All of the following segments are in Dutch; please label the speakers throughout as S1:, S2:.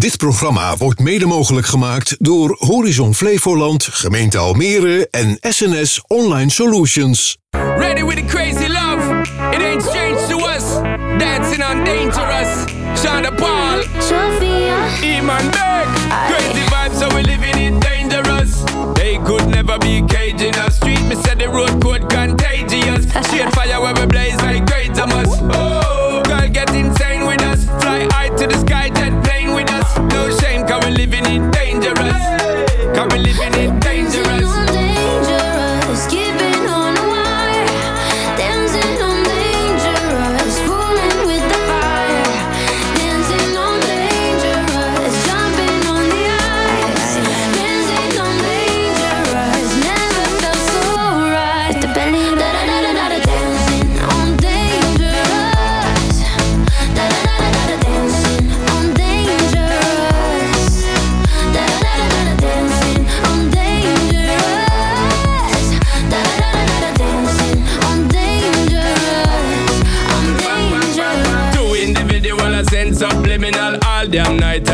S1: Dit programma wordt mede mogelijk gemaakt door Horizon Flevoland, gemeente Almere en SNS Online Solutions.
S2: Ready with the crazy love. It ain't strange to us. Dancing on dangerous. Shonda Paul.
S3: Sophia.
S2: Iman Beck. Crazy vibes, so we living it dangerous. They could never be caging us. Street, me said the road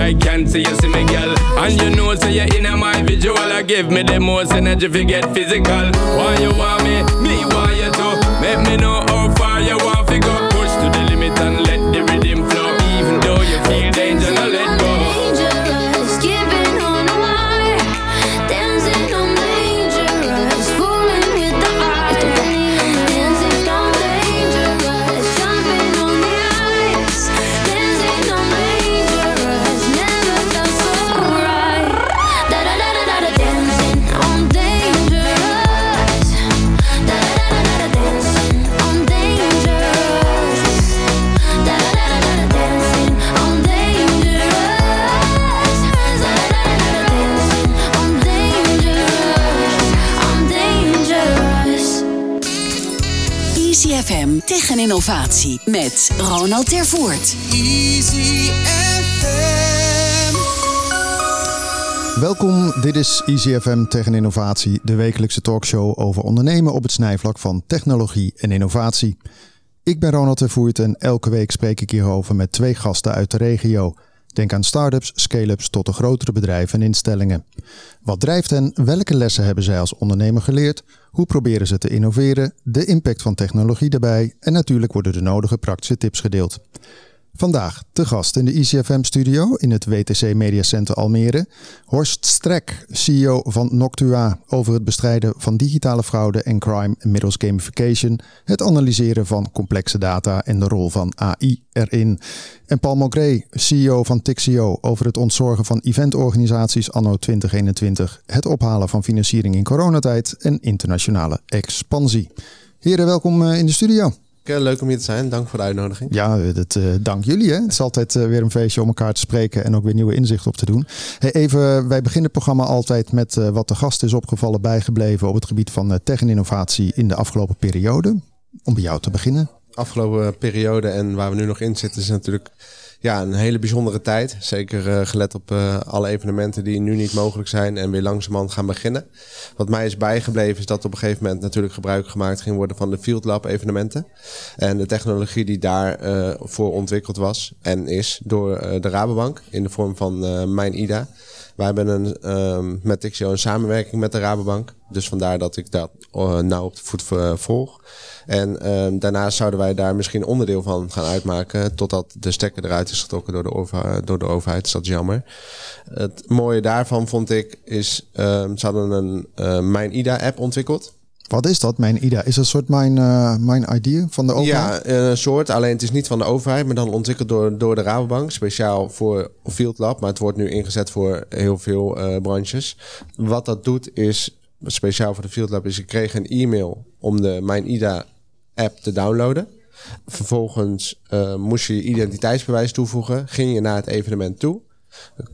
S2: I can't see you see me girl. And you know so you're in my visual. I give me the most energy if get physical. Why you want me, me want you too Make me know how far you want to go. Push to the limit and
S4: Innovatie met Ronald Tervoort.
S5: Easy FM.
S6: Welkom, dit is Easy FM Tegen Innovatie, de wekelijkse talkshow over ondernemen op het snijvlak van technologie en innovatie. Ik ben Ronald Tervoert en elke week spreek ik hierover met twee gasten uit de regio. Denk aan start-ups, scale-ups tot de grotere bedrijven en instellingen. Wat drijft hen? Welke lessen hebben zij als ondernemer geleerd? Hoe proberen ze te innoveren? De impact van technologie daarbij en natuurlijk worden de nodige praktische tips gedeeld. Vandaag te gast in de ICFM-studio in het WTC Media Center Almere. Horst Strek, CEO van Noctua, over het bestrijden van digitale fraude en crime middels gamification, het analyseren van complexe data en de rol van AI erin. En Paul Mogré, CEO van Tixio, over het ontzorgen van eventorganisaties anno 2021, het ophalen van financiering in coronatijd en internationale expansie. Heren, welkom eh, in de studio.
S7: Eh, Leuk om hier te zijn. Dank voor de uitnodiging.
S6: Ja, dat, eh, dank jullie. Hè. Het is altijd eh, weer een feestje om elkaar te spreken en ook weer nieuwe inzichten op te doen. Hey, even, wij beginnen het programma altijd met eh, wat de gast is opgevallen, bijgebleven op het gebied van eh, tech en innovatie in de afgelopen periode. Om bij jou te beginnen.
S7: Afgelopen periode en waar we nu nog in zitten is natuurlijk ja, een hele bijzondere tijd. Zeker eh, gelet op eh, alle evenementen die nu niet mogelijk zijn en weer langzamerhand gaan beginnen. Wat mij is bijgebleven is dat op een gegeven moment natuurlijk gebruik gemaakt ging worden van de Field Lab evenementen. En de technologie die daarvoor voor ontwikkeld was en is door eh, de Rabobank in de vorm van eh, Mijn IDA. Wij hebben een, ehm, met Tixio een samenwerking met de Rabobank. Dus vandaar dat ik dat nou op de voet eh, volg. En ehm, daarnaast zouden wij daar misschien onderdeel van gaan uitmaken. Totdat de stekker eruit is getrokken door de, door de overheid. Dus dat is jammer. Het mooie daarvan vond ik is... ehm, ze hadden een eh, Mijn IDA-app ontwikkeld.
S6: Wat is dat, mijn IDA? Is dat een soort mijn, eh, mijn idea van de overheid?
S7: Ja, een soort. Alleen het is niet van de overheid, maar dan ontwikkeld door, door de Rabobank. Speciaal voor Field Lab. Maar het wordt nu ingezet voor heel veel eh, branches. Wat dat doet is, speciaal voor de Field Lab, is ik kreeg een e-mail om de Mijn IDA app te downloaden. Vervolgens eh, moest je je identiteitsbewijs toevoegen. Ging je naar het evenement toe.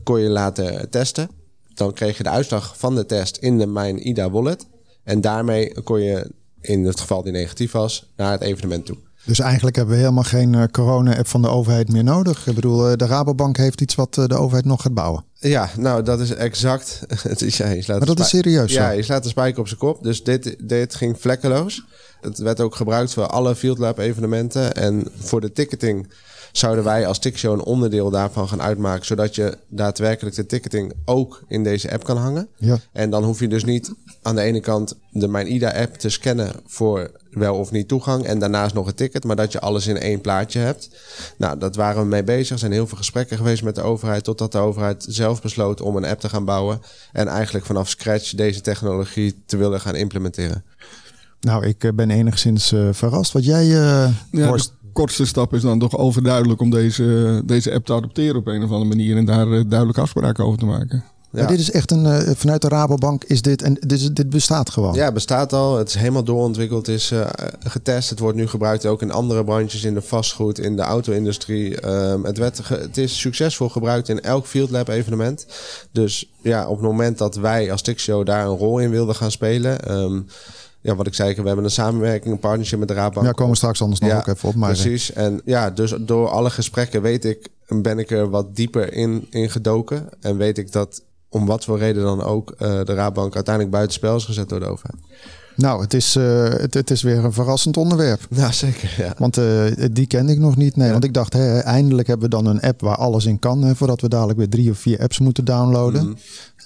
S7: Kon je laten testen. Dan kreeg je de uitslag van de test in de Mijn IDA wallet. En daarmee kon je, in het geval die negatief was, naar het evenement toe.
S6: Dus eigenlijk hebben we helemaal geen eh, corona-app van de overheid meer nodig. Ik bedoel, eh, de Rabobank heeft iets wat eh, de overheid nog gaat bouwen.
S7: Ja, nou dat is exact. Het is, ja, je slaat
S6: Maar dat is serieus?
S7: Ja, je slaat de spijker op zijn kop. Dus dit, dit ging vlekkeloos. Het werd ook gebruikt voor alle Field Lab evenementen. En voor de ticketing zouden wij als Tickshow een onderdeel daarvan gaan uitmaken, zodat je daadwerkelijk de ticketing ook in deze app kan hangen.
S6: Ja.
S7: En dan hoef je dus niet aan de ene kant de Mijn IDA-app te scannen voor wel of niet toegang en daarnaast nog een ticket, maar dat je alles in één plaatje hebt. Nou, dat waren we mee bezig. Er zijn heel veel gesprekken geweest met de overheid, totdat de overheid zelf besloot om een app te gaan bouwen en eigenlijk vanaf scratch deze technologie te willen gaan implementeren.
S6: Nou, ik eh, ben enigszins eh, verrast. Wat jij, eh
S8: Ja,
S6: Horst,
S8: de kortste stap is dan toch overduidelijk om deze, deze app te adopteren op een of andere manier en daar eh, duidelijke afspraken over te maken.
S6: Maar dit is echt een, eh, vanuit de Rabobank is dit, en dit, is, dit bestaat gewoon.
S7: Ja, het bestaat al. Het is helemaal doorontwikkeld. Is eh, getest. Het wordt nu gebruikt ook in andere branches. In de vastgoed, in de auto-industrie. Ehm, het, werd ge- het is succesvol gebruikt in elk Field Lab evenement. Dus ja, op het moment dat wij als Tickshow daar een rol in wilden gaan spelen... ehm, ja, wat ik zei, we hebben een samenwerking, een partnership met de Raadbank.
S6: Ja, komen we straks anders nog ook even op. Maar, eh,
S7: precies. En ja, dus door alle gesprekken weet ik, ben ik er wat dieper in, in gedoken. En weet ik dat om wat voor reden dan ook eh, de Raadbank uiteindelijk buitenspel is gezet door de overheid.
S6: Nou, het is, eh, het, het is weer een verrassend onderwerp.
S7: Ja, zeker. Ja.
S6: Want eh, die kende ik nog niet. Nee, want ik dacht, hè, eindelijk hebben we dan een app waar alles in kan. Hè, voordat we dadelijk weer drie of vier apps moeten downloaden.
S7: Mhm.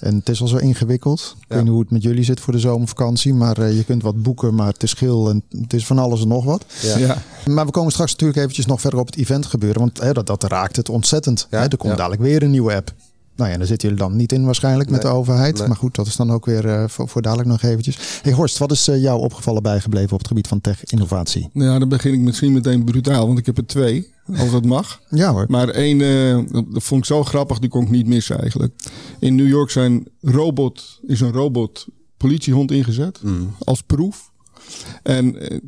S6: En het is al zo ingewikkeld. Ik weet niet hoe het met jullie zit voor de zomervakantie. Maar eh, je kunt wat boeken, maar het is geel en het is van alles en nog wat.
S7: Ja.
S8: Ja.
S6: Maar we komen straks natuurlijk eventjes nog verder op het event gebeuren. Want hè, dat, dat raakt het ontzettend.
S7: Ja,
S6: Hè, er komt
S7: ja.
S6: dadelijk weer een nieuwe app. Nou ja, daar zitten jullie dan niet in waarschijnlijk met de overheid.
S7: nee.
S6: Maar goed, dat is dan ook weer eh, voor, voor dadelijk nog eventjes. Hey Horst, wat is eh, jou opgevallen bijgebleven op het gebied van tech-innovatie?
S8: Nou ja, dan begin ik misschien meteen brutaal, want ik heb er twee, als dat mag.
S6: Ja hoor.
S8: Maar één, eh, dat vond ik zo grappig, die kon ik niet missen eigenlijk. In New York zijn robot, is een robot politiehond ingezet als proef. En eh,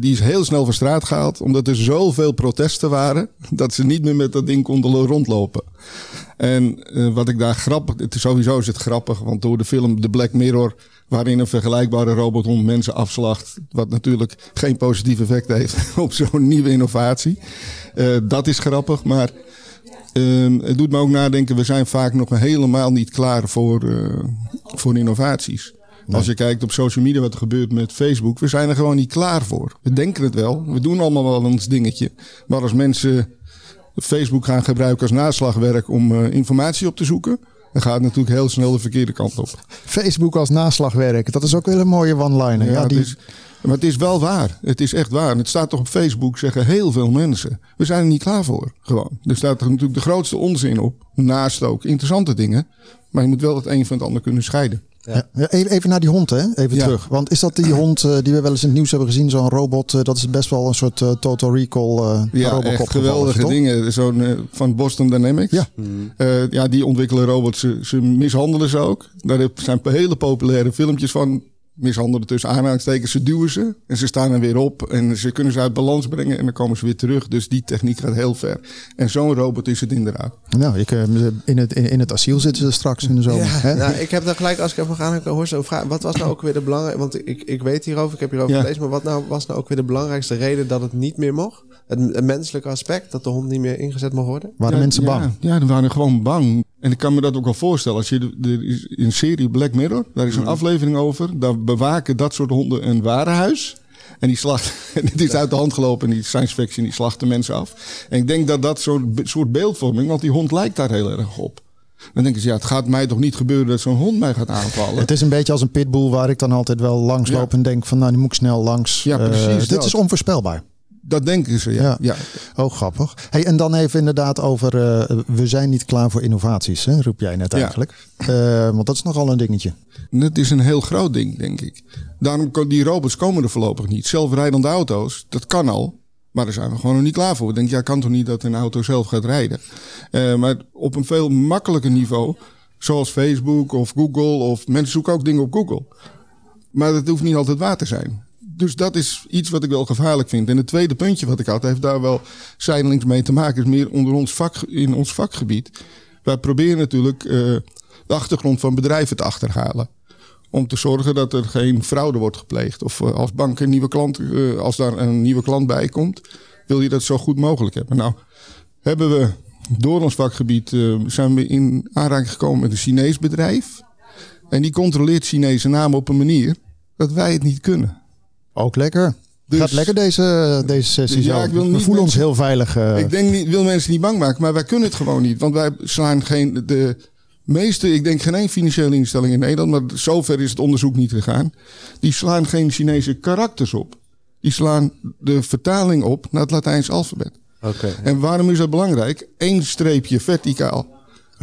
S8: die is heel snel van straat gehaald, omdat er zoveel protesten waren, dat ze niet meer met dat ding konden rondlopen. En eh, wat ik daar grappig, het is sowieso is het grappig, want door de film The Black Mirror, waarin een vergelijkbare robothond mensen afslacht, wat natuurlijk geen positief effect heeft op zo'n nieuwe innovatie. Eh, dat is grappig, maar Ehm, het doet me ook nadenken, we zijn vaak nog helemaal niet klaar voor, voor innovaties. Als je kijkt op social media wat er gebeurt met Facebook, we zijn er gewoon niet klaar voor. We denken het wel, we doen allemaal wel ons dingetje. Maar als mensen Facebook gaan gebruiken als naslagwerk om eh, informatie op te zoeken, dan gaat het natuurlijk heel snel de verkeerde kant op.
S6: Facebook als naslagwerk. Dat is ook wel een mooie one-liner. Ja,
S8: Ja,
S6: die,
S8: het is, maar het is wel waar. Het is echt waar. En het staat toch op Facebook, zeggen heel veel mensen. We zijn er niet klaar voor. Gewoon. Er staat er natuurlijk de grootste onzin op. Naast ook interessante dingen. Maar je moet wel het een van het ander kunnen scheiden.
S6: Ja, even, even naar die hond, hè? Even
S8: Ja.
S6: terug. Want is dat die hond eh, die we wel eens in het nieuws hebben gezien? Zo'n robot, eh, dat is best wel een soort eh, Total Recall
S8: Ja,
S6: Robocop
S8: echt geweldige
S6: toch?
S8: dingen. Zo'n van Boston Dynamics.
S6: Ja.
S8: Eh, ja, die ontwikkelen robots. Ze, ze mishandelen ze ook. Daar zijn hele populaire filmpjes van. Mishandelen tussen aanhalingstekens. Ze duwen ze en ze staan er weer op. En ze kunnen ze uit balans brengen en dan komen ze weer terug. Dus die techniek gaat heel ver. En zo'n robot is het inderdaad.
S6: Nou, ik, eh, in, het, in, in het asiel zitten ze straks in de zomer. hè?
S7: Nou, ik heb dan gelijk, als ik even aanhaken, hoor zo'n vraag. Wat was nou ook weer de belangrijkste... Want ik, ik weet hierover, ik heb hierover
S8: Ja.
S7: gelezen. Maar wat nou, was nou ook weer de belangrijkste reden dat het niet meer mocht? Het, het menselijke aspect, dat de hond niet meer ingezet mag worden?
S6: Waren
S8: Ja,
S6: mensen bang?
S8: Ja, ja, die waren gewoon bang. En ik kan me dat ook wel voorstellen. Als je de, de, is een serie Black Mirror, daar is een aflevering over. Daar bewaken dat soort honden een warenhuis. En die slacht, het is uit de hand gelopen, die science fiction, die slachten mensen af. En ik denk dat dat be- soort beeldvorming, want die hond lijkt daar heel erg op. Dan denken ze, ja, het gaat mij toch niet gebeuren dat zo'n hond mij gaat aanvallen.
S6: Het is een beetje als een pitbull waar ik dan altijd wel langs
S8: Ja.
S6: loop en denk van nou, die moet ik snel langs.
S8: Ja,
S6: Eh,
S8: precies
S6: dit
S8: dat.
S6: is onvoorspelbaar.
S8: Dat denken ze, ja.
S6: Ja.
S8: ja.
S6: Oh, grappig. Hey, en dan even inderdaad over, eh, we zijn niet klaar voor innovaties, hè, roep jij net
S8: Ja.
S6: eigenlijk. Eh, want dat is nogal een dingetje.
S8: Dat is een heel groot ding, denk ik. Daarom kan die robots komen er voorlopig niet. Zelfrijdende auto's, dat kan al. Maar daar zijn we gewoon nog niet klaar voor. Ik denk, ja, kan toch niet dat een auto zelf gaat rijden? Eh, maar op een veel makkelijker niveau, zoals Facebook of Google, of mensen zoeken ook dingen op Google. Maar dat hoeft niet altijd waar te zijn. Dus dat is iets wat ik wel gevaarlijk vind. En het tweede puntje wat ik had, heeft daar wel zijdelings mee te maken. Is meer onder ons vak, in ons vakgebied. Wij proberen natuurlijk eh, de achtergrond van bedrijven te achterhalen. Om te zorgen dat er geen fraude wordt gepleegd. Of eh, als bank een nieuwe klant, eh, als daar een nieuwe klant bij komt, wil je dat zo goed mogelijk hebben. Nou, hebben we door ons vakgebied zijn we in aanraking gekomen met een Chinees bedrijf. En die controleert Chinese namen op een manier dat wij het niet kunnen.
S6: Ook lekker.
S8: Dus
S6: Gaat lekker deze, deze sessie
S8: Ja,
S6: zo.
S8: ik wil
S6: We voelen ons
S8: mensen-
S6: heel veilig. eh.
S8: Ik denk niet, wil mensen niet bang maken, maar wij kunnen het gewoon niet. Want wij slaan geen, de meeste, ik denk geen één financiële instelling in Nederland, maar zover is het onderzoek niet gegaan. Die slaan geen Chinese karakters op. Die slaan de vertaling op naar het Latijns alfabet.
S7: Oké.
S8: En waarom is dat belangrijk? Eén streepje verticaal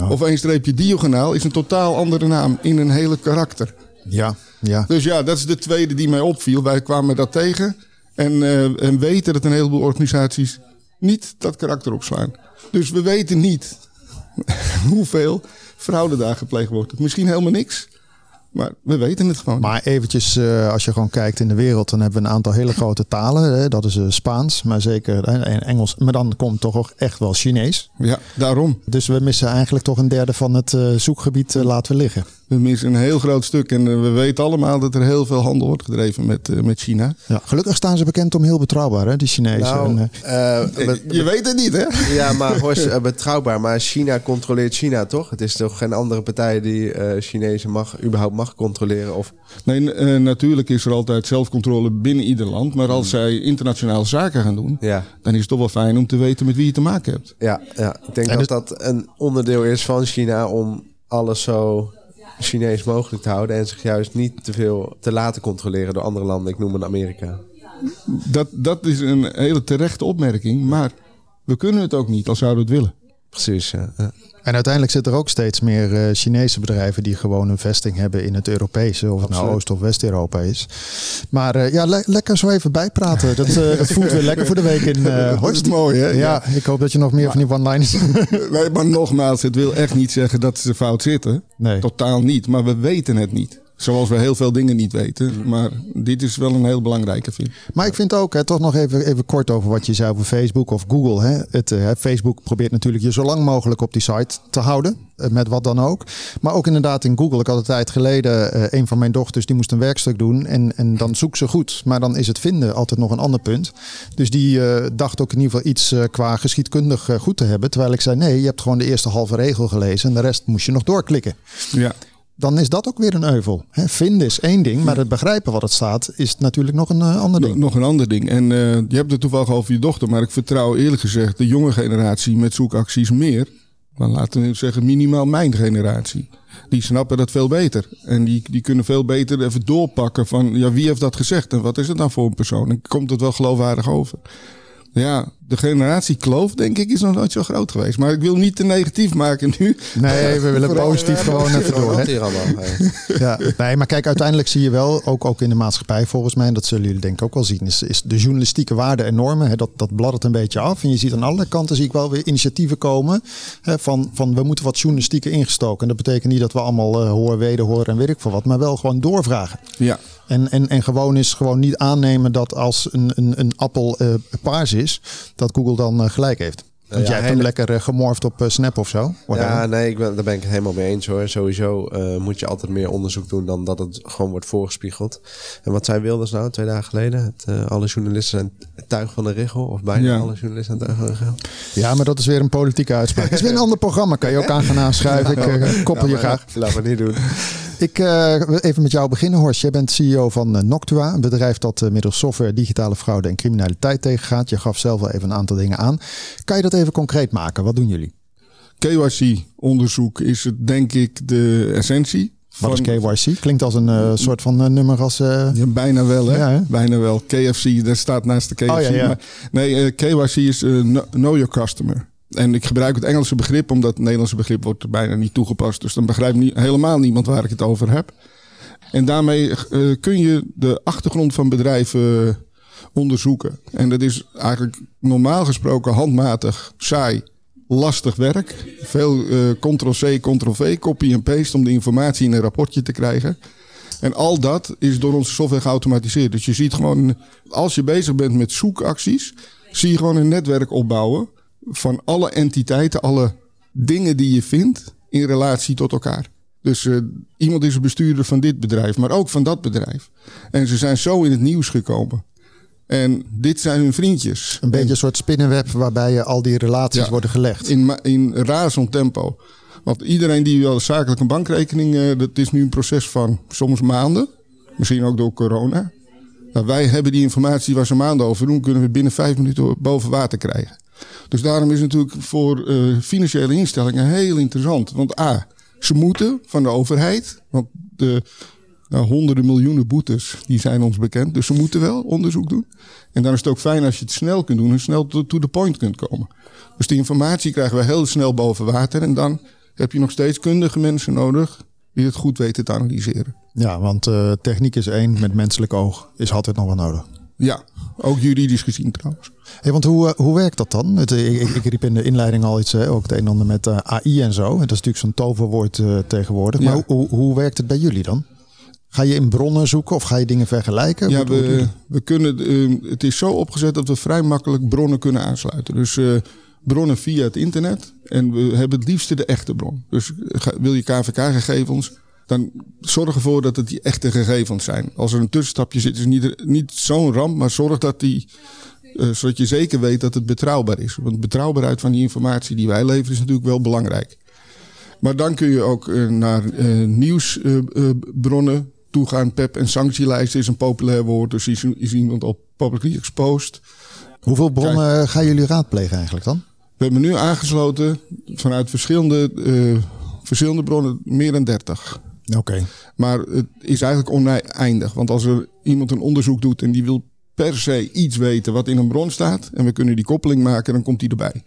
S8: of één streepje diagonaal is een totaal andere naam in een hele karakter.
S6: Ja, ja.
S8: Dus ja, dat is de tweede die mij opviel. Wij kwamen dat tegen en, eh, en weten dat een heleboel organisaties niet dat karakter opslaan. Dus we weten niet hoeveel fraude daar gepleegd wordt. Misschien helemaal niks, maar we weten het gewoon.
S6: Maar eventjes, eh, als je gewoon kijkt in de wereld, dan hebben we een aantal hele grote talen. Hè? Dat is eh, Spaans, maar zeker en Engels. Maar dan komt toch ook echt wel Chinees.
S8: Ja, daarom.
S6: Dus we missen eigenlijk toch een derde van het zoekgebied laten we liggen.
S8: We missen een heel groot stuk en eh, we weten allemaal dat er heel veel handel wordt gedreven met, eh, met China.
S6: Ja, gelukkig staan ze bekend om heel betrouwbaar, hè, die Chinezen.
S7: Nou,
S6: En, eh,
S8: Je weet het niet, hè?
S7: Ja, maar Horst, betrouwbaar. Maar China controleert China, toch? Het is toch geen andere partij die eh Chinezen mag, überhaupt mag controleren? Of,
S8: Nee, eh, natuurlijk is er altijd zelfcontrole binnen ieder land. Maar als zij internationale zaken gaan doen,
S7: ja,
S8: dan is het toch wel fijn om te weten met wie je te maken hebt.
S7: ja, ja, ik denk
S6: En
S7: dat
S6: het-
S7: dat een onderdeel is van China om alles zo Chinees mogelijk te houden. En zich juist niet te veel te laten controleren door andere landen. Ik noem het Amerika.
S8: Dat, dat is een hele terechte opmerking. Maar we kunnen het ook niet als zouden we het willen.
S7: Precies, ja.
S6: En uiteindelijk zitten er ook steeds meer eh, Chinese bedrijven die gewoon een vesting hebben in het Europese, of het nou. Oost- of West-Europa is. Maar eh, ja, le- lekker zo even bijpraten. Dat, eh, dat voelt weer lekker voor de week in eh
S8: Dat is mooi, hè?
S6: Ja, ik hoop dat je nog meer van die one-liners...
S8: Nee, maar nogmaals, het wil echt niet zeggen dat ze fout zitten.
S6: Nee.
S8: Totaal niet. Maar we weten het niet. Zoals we heel veel dingen niet weten. Maar dit is wel een heel belangrijke, vind.
S6: Maar ik vind ook, hè, toch nog even, even kort over wat je zei over Facebook of Google. Hè. Het, eh, Facebook probeert natuurlijk je zo lang mogelijk op die site te houden. eh, Met wat dan ook. Maar ook inderdaad in Google. Ik had een tijd geleden eh, een van mijn dochters, die moest een werkstuk doen. En, en dan zoekt ze goed. Maar dan is het vinden altijd nog een ander punt. Dus die eh, dacht ook in ieder geval iets qua geschiedkundig goed te hebben. Terwijl ik zei, nee, je hebt gewoon de eerste halve regel gelezen. En de rest moest je nog doorklikken.
S8: Ja.
S6: Dan is dat ook weer een euvel. Vinden is één ding, maar het begrijpen wat het staat is natuurlijk nog een eh, ander ding.
S8: Nog een ander ding. En eh, je hebt het toevallig over je dochter. Maar ik vertrouw eerlijk gezegd de jonge generatie met zoekacties meer. Dan laten we zeggen minimaal mijn generatie. Die snappen dat veel beter. En die, die kunnen veel beter even doorpakken van... Ja, wie heeft dat gezegd en wat is het dan voor een persoon? En komt het wel geloofwaardig over? Ja, de generatiekloof denk ik is nog nooit zo groot geweest. Maar ik wil niet te negatief maken nu.
S6: Nee, we willen
S8: Vooral-
S6: positief gewoon even door. Hè? Ja, nee, maar kijk, uiteindelijk zie je wel, ook, ook in de maatschappij volgens mij, en dat zullen jullie denk ik ook wel zien, is, is de journalistieke waarde en normen. Hè, dat, dat bladdert een beetje af. En je ziet aan alle kanten zie ik wel weer initiatieven komen hè, van, van we moeten wat journalistieke ingestoken. En dat betekent niet dat we allemaal eh horen, wederhoren en weet ik veel wat, maar wel gewoon doorvragen.
S8: Ja,
S6: En, en, en gewoon is gewoon niet aannemen dat als een, een, een appel eh, paars is, dat Google dan eh, gelijk heeft. Want
S7: ja,
S6: jij hebt hem lekker eh, gemorfd op Snap of zo. Whatever.
S7: Ja, nee, ik ben, daar ben ik het helemaal mee eens hoor. Sowieso eh, moet je altijd meer onderzoek doen dan dat het gewoon wordt voorgespiegeld. En wat zei Wilders nou twee dagen geleden? Het, eh, alle journalisten zijn tuig van de regel. Of bijna
S8: Ja.
S7: alle journalisten zijn tuig van de regel.
S6: Ja, maar dat is weer een politieke uitspraak. Het is weer een ander programma. Kan je ook aan gaan aanschuiven. Ik koppel je
S7: maar
S6: graag.
S7: Laten we niet doen.
S6: Ik eh, wil even met jou beginnen, Horst. Jij bent CEO van eh, Noctua, een bedrijf dat eh, middels software digitale fraude en criminaliteit tegengaat. Je gaf zelf wel even een aantal dingen aan. Kan je dat even concreet maken? Wat doen jullie?
S8: KYC-onderzoek is het denk ik de essentie.
S6: Wat
S8: van-
S6: is KYC? Klinkt als een soort van nummer als...
S8: Ja, bijna wel, hè?
S6: Ja, hè?
S8: Bijna wel. KFC, daar staat naast de KFC.
S6: Oh, ja.
S8: Maar, nee, KYC is kno- Know Your Customer. En ik gebruik het Engelse begrip, omdat het Nederlandse begrip wordt bijna niet toegepast. Dus dan begrijpt helemaal niemand waar ik het over heb. En daarmee eh, kun je de achtergrond van bedrijven eh, onderzoeken. En dat is eigenlijk normaal gesproken handmatig, saai, lastig werk. Veel eh, ctrl-c, ctrl-v, copy en paste om de informatie in een rapportje te krijgen. En al dat is door onze software geautomatiseerd. Dus je ziet gewoon, als je bezig bent met zoekacties, zie je gewoon een netwerk opbouwen van alle entiteiten, alle dingen die je vindt in relatie tot elkaar. Dus eh, iemand is bestuurder van dit bedrijf, maar ook van dat bedrijf. En ze zijn zo in het nieuws gekomen. En dit zijn hun vriendjes.
S6: een beetje een soort spinnenweb waarbij je al die relaties
S8: Ja.
S6: worden gelegd.
S8: In, in razend tempo. Want iedereen die wel zakelijk een bankrekening... eh, dat is nu een proces van soms maanden. Misschien ook door corona. Nou, wij hebben die informatie waar ze maanden over doen, kunnen we binnen vijf minuten boven water krijgen. Dus daarom is het natuurlijk voor eh, financiële instellingen heel interessant. Want A, ze moeten van de overheid, want de nou, honderden miljoenen boetes die zijn ons bekend. Dus ze moeten wel onderzoek doen. En dan is het ook fijn als je het snel kunt doen en snel to, to the point kunt komen. Dus die informatie krijgen we heel snel boven water. En dan heb je nog steeds kundige mensen nodig die het goed weten te analyseren.
S6: Ja, want eh, techniek is één, met menselijk oog is altijd nog wel nodig.
S8: Ja, ook juridisch gezien trouwens.
S6: Hey, want hoe, eh, hoe werkt dat dan? Het, eh, ik, ik riep in de inleiding al iets, ook het een en ander met eh, AI en zo. En dat is natuurlijk zo'n toverwoord tegenwoordig. Maar
S8: Ja.
S6: hoe, hoe, werkt het bij jullie dan? Ga je in bronnen zoeken of ga je dingen vergelijken?
S8: Ja, we, we kunnen, eh, het is zo opgezet dat we vrij makkelijk bronnen kunnen aansluiten. Dus bronnen via het internet. En we hebben het liefste de echte bron. Dus wil je KVK-gegevens, dan zorg ervoor dat het die echte gegevens zijn. Als er een tussenstapje zit, is het niet, niet zo'n ramp, maar zorg dat die. eh, zodat je zeker weet dat het betrouwbaar is. Want betrouwbaarheid van die informatie die wij leveren is natuurlijk wel belangrijk. Maar dan kun je ook eh, naar eh, nieuwsbronnen toe gaan. PEP en sanctielijst is een populair woord. Dus is, is iemand al publicly exposed.
S6: Hoeveel bronnen gaan jullie raadplegen eigenlijk dan?
S8: We hebben nu aangesloten vanuit verschillende, verschillende bronnen meer dan 30.
S6: Oké.
S8: Maar het is eigenlijk oneindig. Want als er iemand een onderzoek doet en die wil per se iets weten wat in een bron staat. en we kunnen die koppeling maken, dan komt die erbij.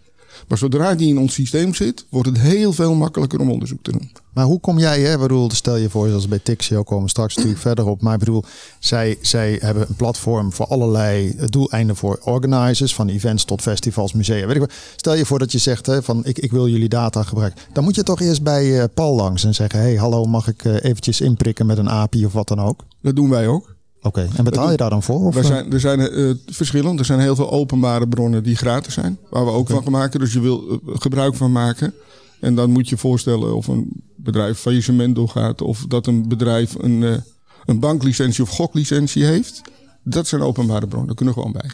S8: Maar zodra die in ons systeem zit, wordt het heel veel makkelijker om onderzoek te doen.
S6: Maar hoe kom jij, hè? Bedoel, stel je voor, zoals bij Tixio komen we straks natuurlijk verder op. Maar ik bedoel, zij, zij hebben een platform voor allerlei doeleinden voor organizers, van events tot festivals, musea. Weet ik wel. Stel je voor dat je zegt, hè, van ik, ik wil jullie data gebruiken. Dan moet je toch eerst bij eh, Paul langs en zeggen, hey, hallo, mag ik eh, eventjes inprikken met een API of wat dan ook?
S8: Dat doen wij ook.
S6: Oké, en betaal je daar dan voor? Of,
S8: Er
S6: eh?
S8: zijn, er zijn eh, verschillend. Er zijn heel veel openbare bronnen die gratis zijn. Waar we ook van maken. Dus je wil eh, gebruik van maken. En dan moet je voorstellen of een bedrijf faillissement doorgaat. Of dat een bedrijf een, eh, een banklicentie of goklicentie heeft. Dat zijn openbare bronnen. Daar kunnen we gewoon bij.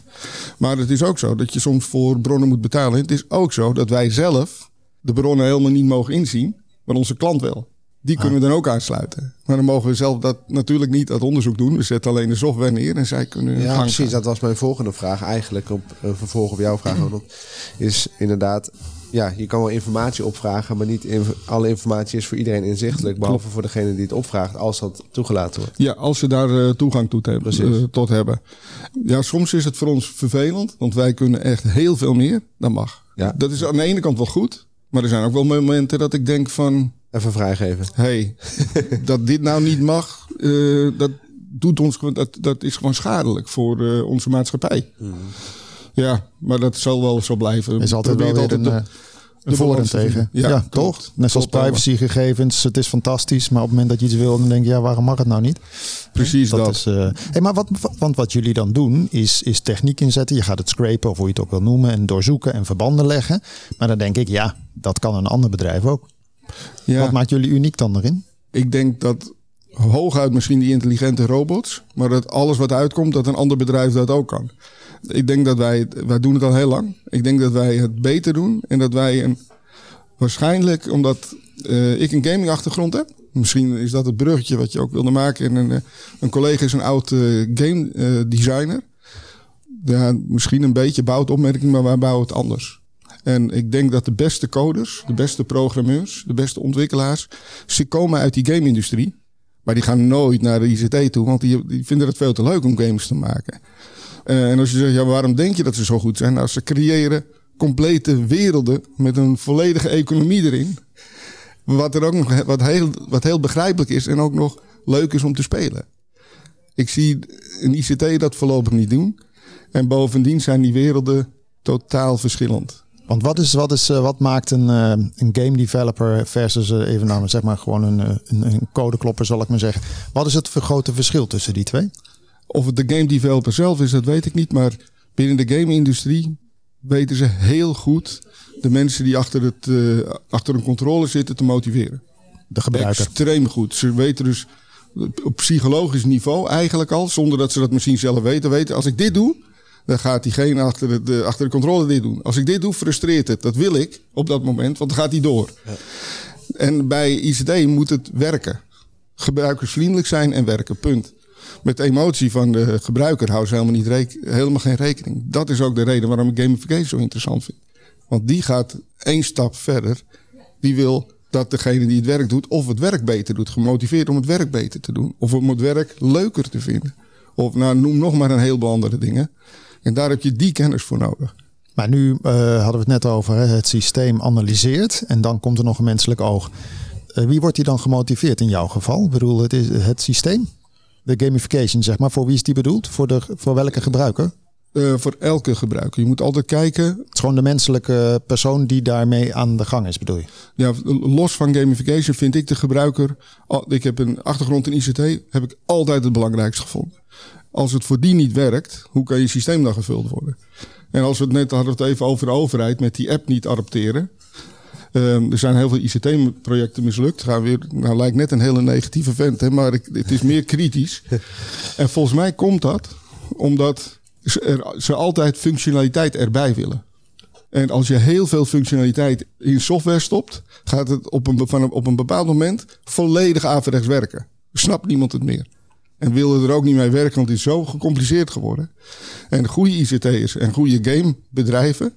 S8: Maar het is ook zo dat je soms voor bronnen moet betalen. Het is ook zo dat wij zelf de bronnen helemaal niet mogen inzien. Maar onze klant wel. Die kunnen we dan ook aansluiten. Maar dan mogen we zelf dat natuurlijk niet dat onderzoek doen. We zetten alleen de software neer en zij kunnen
S7: Ja,
S8: gang
S7: precies.
S8: gaan.
S7: Dat was mijn volgende vraag. Eigenlijk op een vervolg op jouw vraag. Is inderdaad, ja, je kan wel informatie opvragen, maar niet inf- alle informatie is voor iedereen inzichtelijk. Behalve voor degene die het opvraagt, als dat toegelaten wordt.
S8: Ja, als ze daar eh, toegang toe hebben,
S7: Precies.
S8: eh, tot hebben. Ja, soms is het voor ons vervelend, want wij kunnen echt heel veel meer dan mag.
S7: Ja.
S8: Dat is aan de ene kant wel goed, maar er zijn ook wel momenten dat ik denk van...
S7: Even vrijgeven.
S8: hey, dat dit nou niet mag, eh, dat, doet ons, dat, dat is gewoon schadelijk voor eh, onze maatschappij. Ja, maar dat zal wel zo blijven.
S6: Is altijd wel weer een,
S8: de-
S6: eh,
S8: de
S6: een voor en tegen. Ja,
S8: Ja,
S6: toch? Net zoals privacygegevens. Het is fantastisch, maar op het moment dat je iets wil, dan denk je, ja, waarom mag het nou niet?
S8: Precies dat.
S6: Is, eh, hey, maar wat, want wat jullie dan doen, is, is techniek inzetten. Je gaat het scrapen, of hoe je het ook wil noemen, en doorzoeken en verbanden leggen. Maar dan denk ik, ja, dat kan een ander bedrijf ook.
S8: Ja.
S6: Wat maakt jullie uniek dan erin?
S8: Ik denk dat hooguit misschien die intelligente robots, maar dat alles wat uitkomt, dat een ander bedrijf dat ook kan. Ik denk dat wij, wij doen het al heel lang. Ik denk dat wij het beter doen en dat wij een, waarschijnlijk, omdat eh, ik een gaming achtergrond heb, misschien is dat het bruggetje wat je ook wilde maken. En een, eh, een collega is een oud eh, game designer. Ja, misschien een beetje bouwt opmerking, maar wij bouwen het anders. En ik denk dat de beste coders, de beste programmeurs, de beste ontwikkelaars, ze komen uit die game-industrie. Maar die gaan nooit naar de ICT toe, want die vinden het veel te leuk om games te maken. Eh, en als je zegt, ja, waarom denk je dat ze zo goed zijn? Nou, ze creëren complete werelden met een volledige economie erin. Wat, er ook nog, wat, heel, wat heel begrijpelijk is en ook nog leuk is om te spelen. Ik zie een ICT dat voorlopig niet doen. En bovendien zijn die werelden totaal verschillend.
S6: Want wat, is, wat, is, eh, wat maakt een, eh, een game developer versus even nou, zeg maar gewoon een, een, een codeklopper, zal ik maar zeggen. Wat is het grote verschil tussen die twee?
S8: Of het de game developer zelf is, dat weet ik niet. Maar binnen de game-industrie weten ze heel goed de mensen die achter, het, eh, achter een controle zitten te motiveren.
S6: De gebruiker.
S8: Extreem goed. Ze weten dus op psychologisch niveau eigenlijk al, zonder dat ze dat misschien zelf weten, weten als ik dit doe, dan gaat diegene achter de, de, achter de controle dit doen. Als ik dit doe, frustreert het. Dat wil ik op dat moment, want dan gaat hij door. En bij ICT moet het werken. Gebruikersvriendelijk zijn en werken, punt. Met de emotie van de gebruiker houden ze helemaal, niet helemaal geen rekening. Dat is ook de reden waarom ik gamification zo interessant vind. Want die gaat één stap verder. Die wil dat degene die het werk doet, of het werk beter doet. Gemotiveerd om het werk beter te doen. Of om het werk leuker te vinden. Of nou, noem nog maar een heleboel andere dingen. En daar heb je die kennis voor nodig.
S6: Maar nu eh, hadden we het net over, het systeem analyseert en dan komt er nog een menselijk oog. Eh, wie wordt die dan gemotiveerd in jouw geval? Ik bedoel, het is het systeem? De gamification, zeg maar. Voor wie is die bedoeld? Voor, de, voor welke gebruiker?
S8: Eh, voor elke gebruiker. Je moet altijd kijken.
S6: Het is gewoon de menselijke persoon die daarmee aan de gang is, bedoel je?
S8: Ja, los van gamification vind ik de gebruiker. Ik heb een achtergrond in ICT, heb ik altijd het belangrijkste gevonden. Als het voor die niet werkt, hoe kan je systeem dan gevuld worden? En als we het net hadden het even over de overheid met die app niet adopteren. Ehm, er zijn heel veel ICT-projecten mislukt. Gaan weer, nou lijkt net een hele negatieve vent, hè, maar ik, het is meer kritisch. en volgens mij komt dat omdat ze, er, ze altijd functionaliteit erbij willen. En als je heel veel functionaliteit in software stopt, gaat het op een, be- van een- op een bepaald moment volledig averechts werken. Snapt niemand het meer. En willen er ook niet mee werken, want het is zo gecompliceerd geworden. En goede ICT'ers en goede gamebedrijven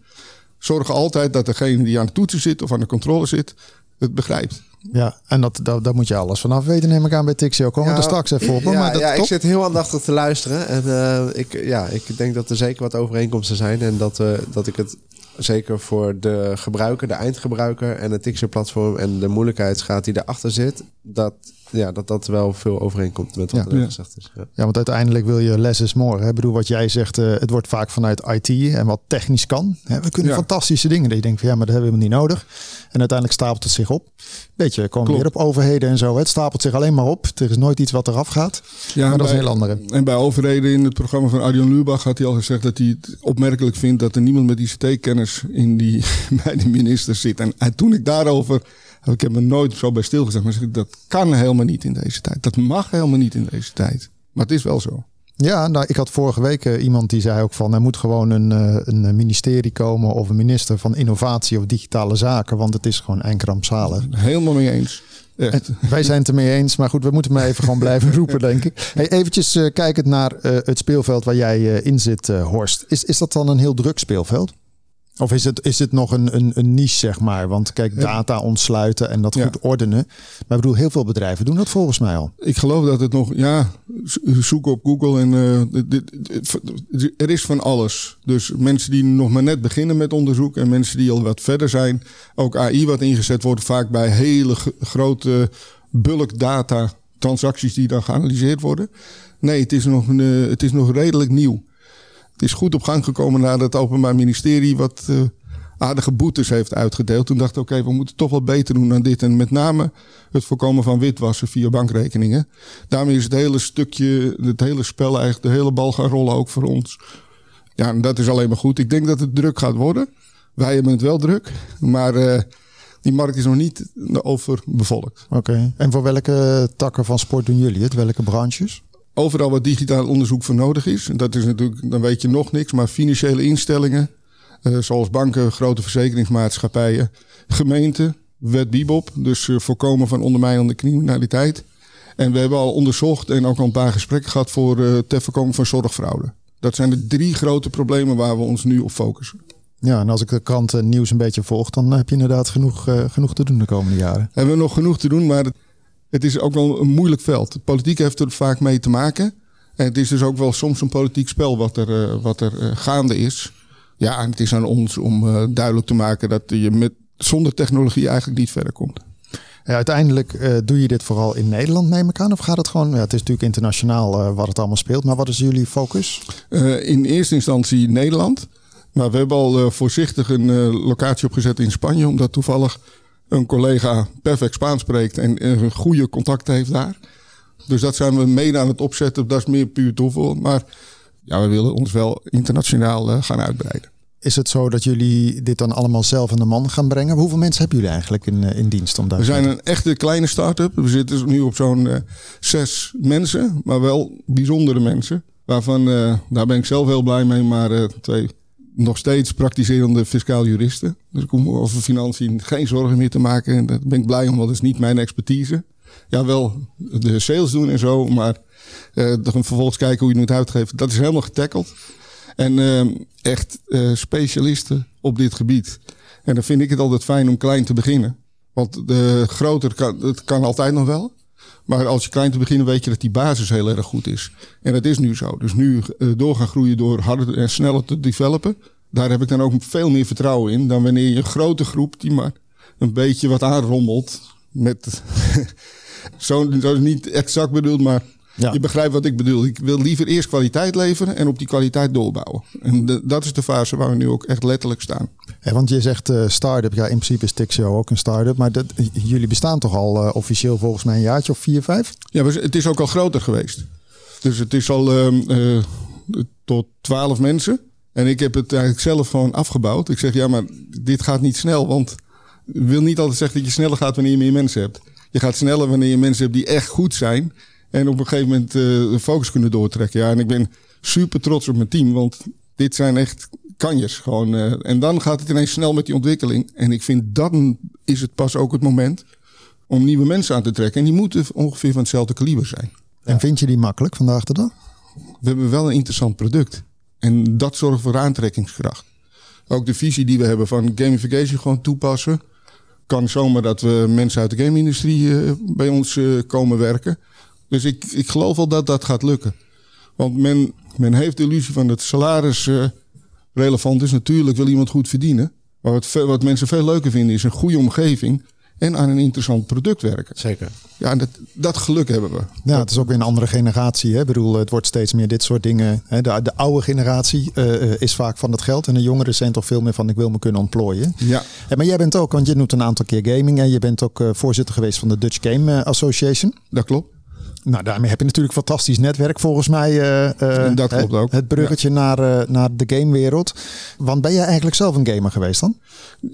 S8: zorgen altijd dat degene die aan de toetsen zit of aan de controle zit, het begrijpt.
S6: Ja, en dat, dat, daar moet je alles vanaf weten, neem ik aan bij Tixio. Komen we er straks even op. hoor,
S7: Ja,
S6: maar dat
S7: ja ik zit heel aandachtig te luisteren. En eh, ik, ja, ik denk dat er zeker wat overeenkomsten zijn. En dat, eh, dat ik het zeker voor de gebruiker, de eindgebruiker en het Tixer-platform en de moeilijkheidsgraad die daarachter zit, dat, ja, dat dat wel veel overeenkomt met wat
S6: Ja.
S7: er gezegd is. Ja.
S6: Ja, want uiteindelijk wil je less is more. Hè? Ik bedoel, wat jij zegt, eh, het wordt vaak vanuit IT en wat technisch kan. Hè, we kunnen
S8: Ja.
S6: fantastische dingen. Dat je denkt van ja, maar dat hebben we niet nodig. En uiteindelijk stapelt het zich op. Beetje, komen we
S8: Klopt.
S6: weer op overheden en zo. hè. Het stapelt zich alleen maar op. Er is nooit iets wat eraf gaat.
S8: Ja,
S6: maar dat is een heel andere.
S8: En bij overheden in het programma van Arjan Lubach had hij al gezegd dat hij het opmerkelijk vindt dat er niemand met ICT-kennis in die, bij de minister zit. En, en toen ik daarover, ik heb me nooit zo bij stilgezegd, maar dat kan helemaal niet in deze tijd. Dat mag helemaal niet in deze tijd. Maar het is wel zo.
S6: Ja, nou, ik had vorige week eh, iemand die zei ook van... er moet gewoon een, eh, een ministerie komen of een minister van innovatie of digitale zaken. Want het is gewoon einkrampzalig.
S8: Helemaal mee eens. Echt.
S6: Wij zijn het ermee eens, maar goed, we moeten maar even gewoon blijven roepen, denk ik. Hey, eventjes eh, kijkend naar het speelveld waar jij in zit, Horst. Is, is dat dan een heel druk speelveld? Of is het, is het nog een, een, een niche, zeg maar? Want kijk, data ontsluiten en dat
S8: Ja.
S6: goed ordenen. Maar ik bedoel, heel veel bedrijven doen dat volgens mij al.
S8: Ik geloof dat het nog, ja, zoek op Google en eh, dit- dit- er is van alles. Dus mensen die nog maar net beginnen met onderzoek en mensen die al wat verder zijn. Ook AI wat ingezet wordt vaak bij hele grote bulk data transacties die dan geanalyseerd worden. Nee, het is nog, een, eh, het is nog redelijk nieuw. Het is goed op gang gekomen nadat het Openbaar Ministerie wat eh, aardige boetes heeft uitgedeeld. Toen dacht ik, oké, we moeten toch wel beter doen dan dit. En met name het voorkomen van witwassen via bankrekeningen. Daarmee is het hele stukje, het hele spel eigenlijk, de hele bal gaan rollen ook voor ons. Ja, en dat is alleen maar goed. Ik denk dat het druk gaat worden. Wij hebben het wel druk, maar eh, die markt is nog niet overbevolkt.
S6: Oké. En voor welke takken van sport doen jullie het? Welke branches?
S8: Overal wat digitaal onderzoek voor nodig is. En dat is natuurlijk, dan weet je nog niks, maar financiële instellingen, eh, zoals banken, grote verzekeringsmaatschappijen, gemeenten, wet Bibop, dus eh, voorkomen van ondermijnende criminaliteit. En we hebben al onderzocht en ook al een paar gesprekken gehad voor ter voorkoming van zorgfraude. Dat zijn de drie grote problemen waar we ons nu op focussen.
S6: Ja, en als ik de krant nieuws een beetje volg, dan heb je inderdaad genoeg, genoeg te doen de komende jaren.
S8: Hebben we nog genoeg te doen, maar het, het is ook wel een moeilijk veld. De politiek heeft er vaak mee te maken. En het is dus ook wel soms een politiek spel wat er, eh, wat er eh, gaande is. Ja, en het is aan ons om eh, duidelijk te maken dat je met, zonder technologie eigenlijk niet verder komt.
S6: Ja, uiteindelijk doe je dit vooral in Nederland, neem ik aan? Of gaat het gewoon... Ja, het is natuurlijk internationaal wat het allemaal speelt. Maar wat is jullie focus?
S8: In eerste instantie Nederland. Maar we hebben al voorzichtig een locatie opgezet in Spanje. Omdat toevallig een collega perfect Spaans spreekt en een goede contacten heeft daar. Dus dat zijn we mede aan het opzetten. Dat is meer puur toeval. Maar ja, we willen ons wel internationaal eh, gaan uitbreiden.
S6: Is het zo dat jullie dit dan allemaal zelf aan de man gaan brengen? Hoeveel mensen hebben jullie eigenlijk in, eh, in dienst? Om daar
S8: We zijn een echte kleine start-up. We zitten nu op zo'n eh, zes mensen, maar wel bijzondere mensen. Waarvan, daar ben ik zelf heel blij mee, maar twee nog steeds praktiserende fiscaal juristen. Dus ik hoef me over financiën geen zorgen meer te maken. En daar ben ik blij om, want dat is niet mijn expertise. ja, wel de sales doen en zo, maar eh, vervolgens kijken hoe je het moet uitgeven. Dat is helemaal getackeld. En eh, echt eh, specialisten op dit gebied. En dan vind ik het altijd fijn om klein te beginnen. Want de groter kan, het kan altijd nog wel. Maar als je klein te beginnen, weet je dat die basis heel erg goed is. En dat is nu zo. Dus nu eh, door gaan groeien door harder en sneller te developen. Daar heb ik dan ook veel meer vertrouwen in dan wanneer je een grote groep die maar een beetje wat aanrommelt. Met zo, zo is niet exact bedoeld, maar
S6: Ja.
S8: je begrijpt wat ik bedoel. Ik wil liever eerst kwaliteit leveren en op die kwaliteit doorbouwen. En de- dat is de fase waar we nu ook echt letterlijk staan.
S6: Ja, want je zegt eh start-up. Ja, in principe is Tixio ook een start-up. Maar dat, jullie bestaan toch al eh, officieel volgens mij een jaartje of vier, vijf?
S8: Ja, het is ook al groter geweest. Dus het is al ehm, eh, tot twaalf mensen. En ik heb het eigenlijk zelf gewoon afgebouwd. Ik zeg, ja, maar dit gaat niet snel. Want ik wil niet altijd zeggen dat je sneller gaat wanneer je meer mensen hebt. Je gaat sneller wanneer je mensen hebt die echt goed zijn. En op een gegeven moment eh, de focus kunnen doortrekken. Ja, en ik ben super trots op mijn team. Want dit zijn echt kanjers. Gewoon, eh, en dan gaat het ineens snel met die ontwikkeling. En ik vind dan is het pas ook het moment om nieuwe mensen aan te trekken. En die moeten ongeveer van hetzelfde kaliber zijn.
S6: En vind je die makkelijk vandaag de dag?
S8: We hebben wel een interessant product. En dat zorgt voor aantrekkingskracht. Ook de visie die we hebben van gamification gewoon toepassen. Kan zomaar dat we mensen uit de game-industrie eh, bij ons komen werken. Dus ik, ik geloof wel dat dat gaat lukken. Want men, men heeft de illusie van dat salaris eh, relevant is. Natuurlijk wil iemand goed verdienen. Maar wat, ve- wat mensen veel leuker vinden is een goede omgeving. En aan een interessant product werken.
S7: Zeker.
S8: Ja, en dat, dat geluk hebben we.
S6: Ja, het is ook weer een andere generatie. Hè? Ik bedoel, het wordt steeds meer dit soort dingen. Hè? De, de oude generatie eh, eh, is vaak van het geld. En de jongeren zijn toch veel meer van ik wil me kunnen ontplooien.
S8: Ja.
S6: Ja, maar jij bent ook, want je doet een aantal keer gaming. En je bent ook eh, voorzitter geweest van de Dutch Game eh, Association.
S8: Dat klopt.
S6: Nou, daarmee heb je natuurlijk een fantastisch netwerk volgens mij. eh, eh,
S8: Dat klopt ook.
S6: Het bruggetje naar, eh, naar de gamewereld. Want ben jij eigenlijk zelf een gamer geweest dan?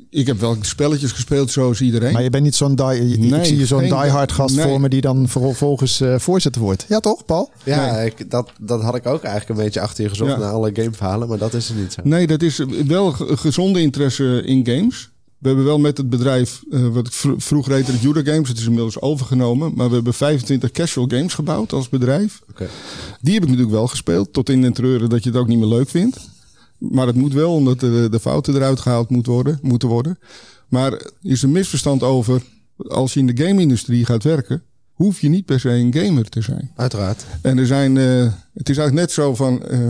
S8: Ik heb wel spelletjes gespeeld zoals iedereen.
S6: Maar je bent niet zo'n die, ik
S8: Nee,
S6: zie je zo'n diehard gast
S8: nee.
S6: voor me die dan vervolgens eh, voorzitter wordt. Ja toch, Paul?
S7: Ja, ik, dat, dat had ik ook eigenlijk een beetje achter je gezocht
S8: Ja.
S7: naar alle gameverhalen, maar dat is er niet zo.
S8: Nee, dat is wel ge- gezonde interesse in games. We hebben wel met het bedrijf, eh, wat ik vro- vroeger heette het Judo Games, het is inmiddels overgenomen. Maar we hebben 25 casual games gebouwd als bedrijf. Die heb ik natuurlijk wel gespeeld, tot in den treuren dat je het ook niet meer leuk vindt. Maar het moet wel, omdat de, de fouten eruit gehaald moet worden, moeten worden. Maar er is een misverstand over, als je in de game-industrie gaat werken, hoef je niet per se een gamer te zijn.
S7: Uiteraard.
S8: En er zijn, eh, het is eigenlijk net zo van, eh,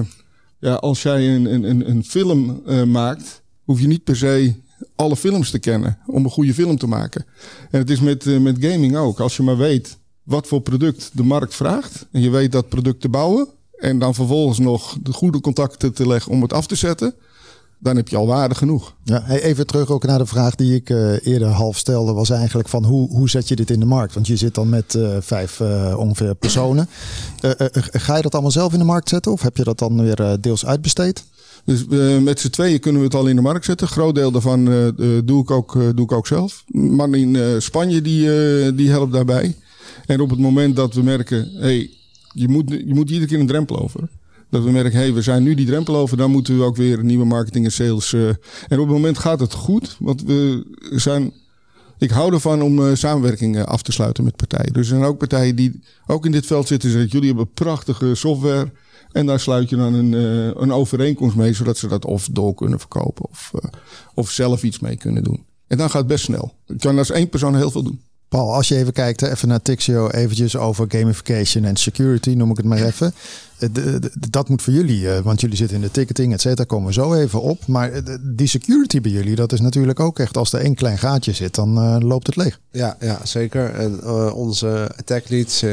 S8: ja, als jij een, een, een, een film maakt, hoef je niet per se alle films te kennen om een goede film te maken. En het is met, eh, met gaming ook. Als je maar weet wat voor product de markt vraagt en je weet dat product te bouwen en dan vervolgens nog de goede contacten te leggen om het af te zetten, dan heb je al waarde genoeg.
S6: Ja, even terug ook naar de vraag die ik eh, eerder half stelde. Was eigenlijk van hoe, hoe zet je dit in de markt? Want je zit dan met eh, vijf ongeveer personen. Ga je dat allemaal zelf in de markt zetten? Of heb je dat dan weer deels uitbesteed?
S8: Dus eh, met z'n tweeën kunnen we het al in de markt zetten. Groot deel daarvan eh, eh, doe, ik ook, doe ik ook zelf. Man in Spanje die, die helpt daarbij. En op het moment dat we merken, hey, je, moet, je moet iedere keer een drempel over. Dat we merken, hey, we zijn nu die drempel over, dan moeten we ook weer nieuwe marketing en sales. en op het moment gaat het goed, want we zijn. Ik hou ervan om eh, samenwerking af te sluiten met partijen. Dus er zijn ook partijen die ook in dit veld zitten. Zeggen, jullie hebben prachtige software. En daar sluit je dan een, eh, een overeenkomst mee, zodat ze dat of door kunnen verkopen of, eh, of zelf iets mee kunnen doen. En dan gaat het best snel. Je kan als één persoon heel veel doen.
S6: Paul, als je even kijkt, even naar Tixio, eventjes over gamification en security, noem ik het maar even. Eh, dat moet voor jullie, eh, want jullie zitten in de ticketing, et cetera, komen we zo even op. Maar die security bij jullie, dat is natuurlijk ook echt, als er één klein gaatje zit, dan eh, loopt het leeg.
S7: Ja, ja zeker. En eh, onze attack lead eh,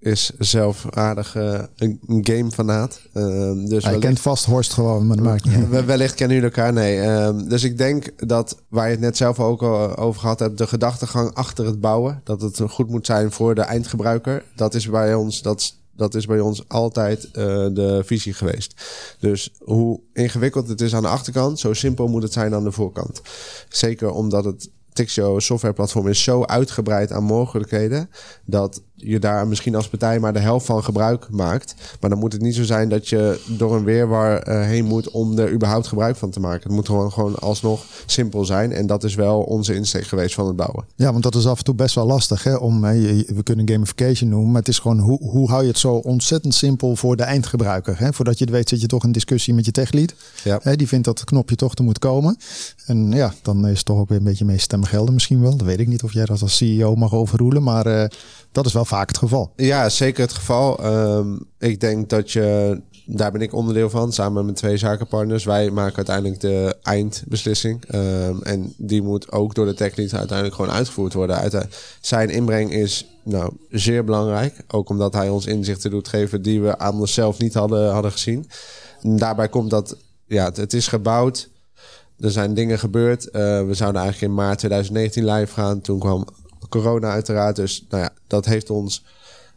S7: is zelf aardig eh, een, een game fanaat. dus
S6: Hij
S7: wellicht-
S6: kent vast Horst gewoon, maar dat maakt niet uit.
S7: Wellicht kennen jullie elkaar, nee. Ehm, dus ik denk dat, waar je het net zelf ook al over gehad hebt, de gedachtegang achter het bouwen, dat het goed moet zijn voor de eindgebruiker, dat is bij ons, dat, dat is bij ons altijd eh, de visie geweest. Dus hoe ingewikkeld het is aan de achterkant, zo simpel moet het zijn aan de voorkant. Zeker omdat het Tixio softwareplatform is zo uitgebreid aan mogelijkheden dat je daar misschien als partij maar de helft van gebruik maakt. Maar dan moet het niet zo zijn dat je door een weerwar eh, heen moet om er überhaupt gebruik van te maken. Het moet gewoon, gewoon alsnog simpel zijn. En dat is wel onze insteek geweest van het bouwen.
S6: Ja, want dat is af en toe best wel lastig. Hè? Om, we kunnen gamification noemen, maar het is gewoon hoe, hoe hou je het zo ontzettend simpel voor de eindgebruiker. Hè? Voordat je het weet zit je toch in discussie met je techlead.
S7: Ja.
S6: Hè, die vindt dat het knopje toch er moet komen. En ja, dan is het toch ook weer een beetje mee stemmen gelden misschien wel. Dat weet ik niet of jij dat als CEO mag overroelen, maar eh, dat is wel vaak het geval.
S7: Ja, zeker het geval. Ehm, ik denk dat je, daar ben ik onderdeel van, samen met mijn twee zakenpartners. Wij maken uiteindelijk de eindbeslissing. Ehm, en die moet ook door de techlead uiteindelijk gewoon uitgevoerd worden. Zijn inbreng is nou, zeer belangrijk. Ook omdat hij ons inzichten doet geven die we aan onszelf niet hadden, hadden gezien. En daarbij komt dat ja, het, het is gebouwd. Er zijn dingen gebeurd. Eh, we zouden eigenlijk in maart 2019 live gaan. Toen kwam corona uiteraard. Dus nou ja, dat heeft ons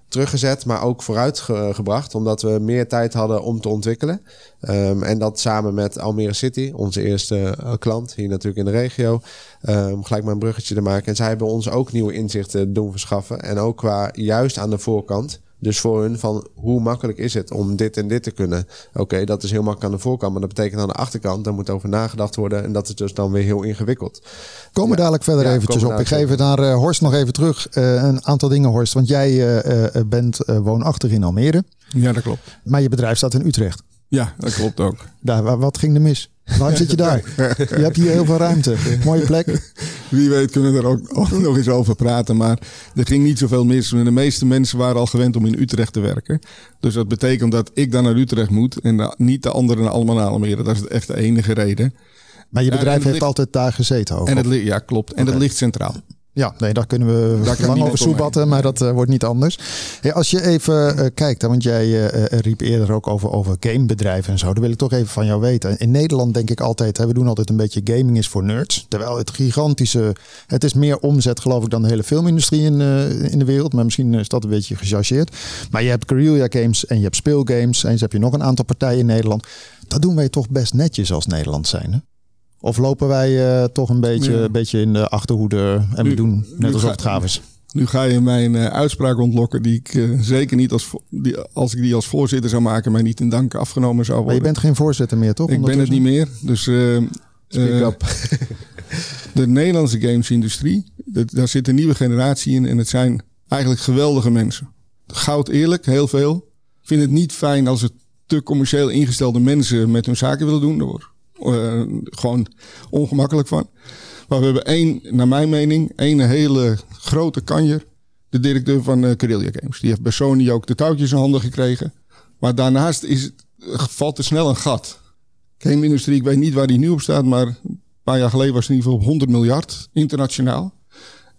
S7: teruggezet, maar ook vooruit ge- gebracht. Omdat we meer tijd hadden om te ontwikkelen. Ehm, en dat samen met Almere City, onze eerste eh, klant hier natuurlijk in de regio. Om gelijk maar een bruggetje te maken. En zij hebben ons ook nieuwe inzichten doen verschaffen. En ook qua juist aan de voorkant. Dus voor hun van hoe makkelijk is het om dit en dit te kunnen. Oké, dat is heel makkelijk aan de voorkant. Maar dat betekent aan de achterkant, daar moet over nagedacht worden. En dat is dus dan weer heel ingewikkeld.
S6: Komen
S7: Ja.
S6: dadelijk verder
S7: Ja,
S6: eventjes op. Ik geef het naar eh, Horst nog even terug. Eh, een aantal dingen Horst, want jij eh, eh, bent eh, woonachtig in Almere.
S8: Ja, dat klopt.
S6: Maar je bedrijf staat in Utrecht.
S8: Ja, dat klopt ook.
S6: Daar, wa- wat ging er mis? Waarom zit je daar? Je hebt hier heel veel ruimte. Mooie plek.
S8: Wie weet kunnen we er ook, nog eens over praten. Maar er ging niet zoveel mis. De meeste mensen waren al gewend om in Utrecht te werken. Dus dat betekent dat ik dan naar Utrecht moet. En niet de anderen allemaal naar Almere. Dat is echt de enige reden.
S6: Maar je bedrijf
S8: het
S6: heeft
S8: ligt-
S6: altijd daar gezeten ook.
S8: En li- ja, klopt. En dat ligt centraal.
S6: Ja, nee, daar kunnen we
S8: Daar
S6: lang over soebatten, maar dat eh, wordt niet anders. Hey, als je even eh, kijkt, hè, want jij eh, riep eerder ook over, over gamebedrijven en zo. Dan wil ik toch even van jou weten. In Nederland denk ik altijd, hè, we doen altijd een beetje gaming is voor nerds. Terwijl het gigantische, het is meer omzet geloof ik dan de hele filmindustrie in, in de wereld. Maar misschien is dat een beetje gechargeerd. Maar je hebt guerrilla games en je hebt speelgames. En zo heb je nog een aantal partijen in Nederland. Dat doen wij toch best netjes als Nederland zijn, hè? Of lopen wij eh, toch een beetje,
S8: Ja.
S6: een beetje in de achterhoede en we doen net alsof het gaaf is?
S8: Nu ga je mijn eh, uitspraak ontlokken die ik eh, zeker niet als, die, als ik die als voorzitter zou maken, mij niet in dank afgenomen zou
S6: Maar
S8: worden.
S6: je bent geen voorzitter meer, toch?
S8: ik ben het niet meer. Dus
S7: Speak up.
S8: de Nederlandse gamesindustrie, dat- daar zit een nieuwe generatie in en het zijn eigenlijk geweldige mensen. Goud eerlijk, heel veel. Ik vind het niet fijn als het te commercieel ingestelde mensen met hun zaken willen doen. Daar eh, gewoon ongemakkelijk van. Maar we hebben één, naar mijn mening, één hele grote kanjer. De directeur van eh Guerrilla Games. Die heeft bij Sony ook de touwtjes in handen gekregen. Maar daarnaast is het, valt er snel een gat. Game-industrie, ik weet niet waar die nu op staat, maar een paar jaar geleden was het in ieder geval op 100 miljard internationaal.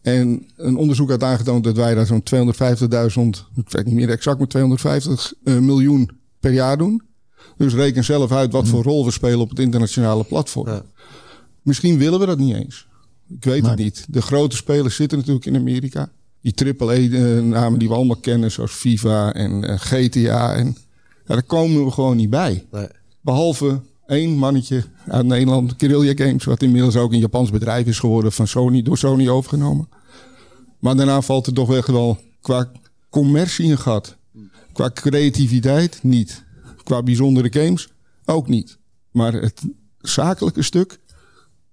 S8: En een onderzoek had aangetoond dat wij daar zo'n 250.000, ik weet niet meer exact, maar 250 eh, miljoen per jaar doen. Dus reken zelf uit wat voor rol we spelen op het internationale platform.
S7: Ja.
S8: Misschien willen we dat niet eens. Ik weet het niet. De grote spelers zitten natuurlijk in Amerika. Die AAA-namen die we allemaal kennen, zoals FIFA en eh, GTA. En, ja, daar komen we gewoon niet bij.
S7: Nee.
S8: Behalve één mannetje uit Nederland, Guerrilla Games, wat inmiddels ook een Japans bedrijf is geworden van Sony, door Sony overgenomen. Maar daarna valt er toch echt wel qua commercie een gat. Qua creativiteit niet. Qua bijzondere games ook niet. Maar het zakelijke stuk,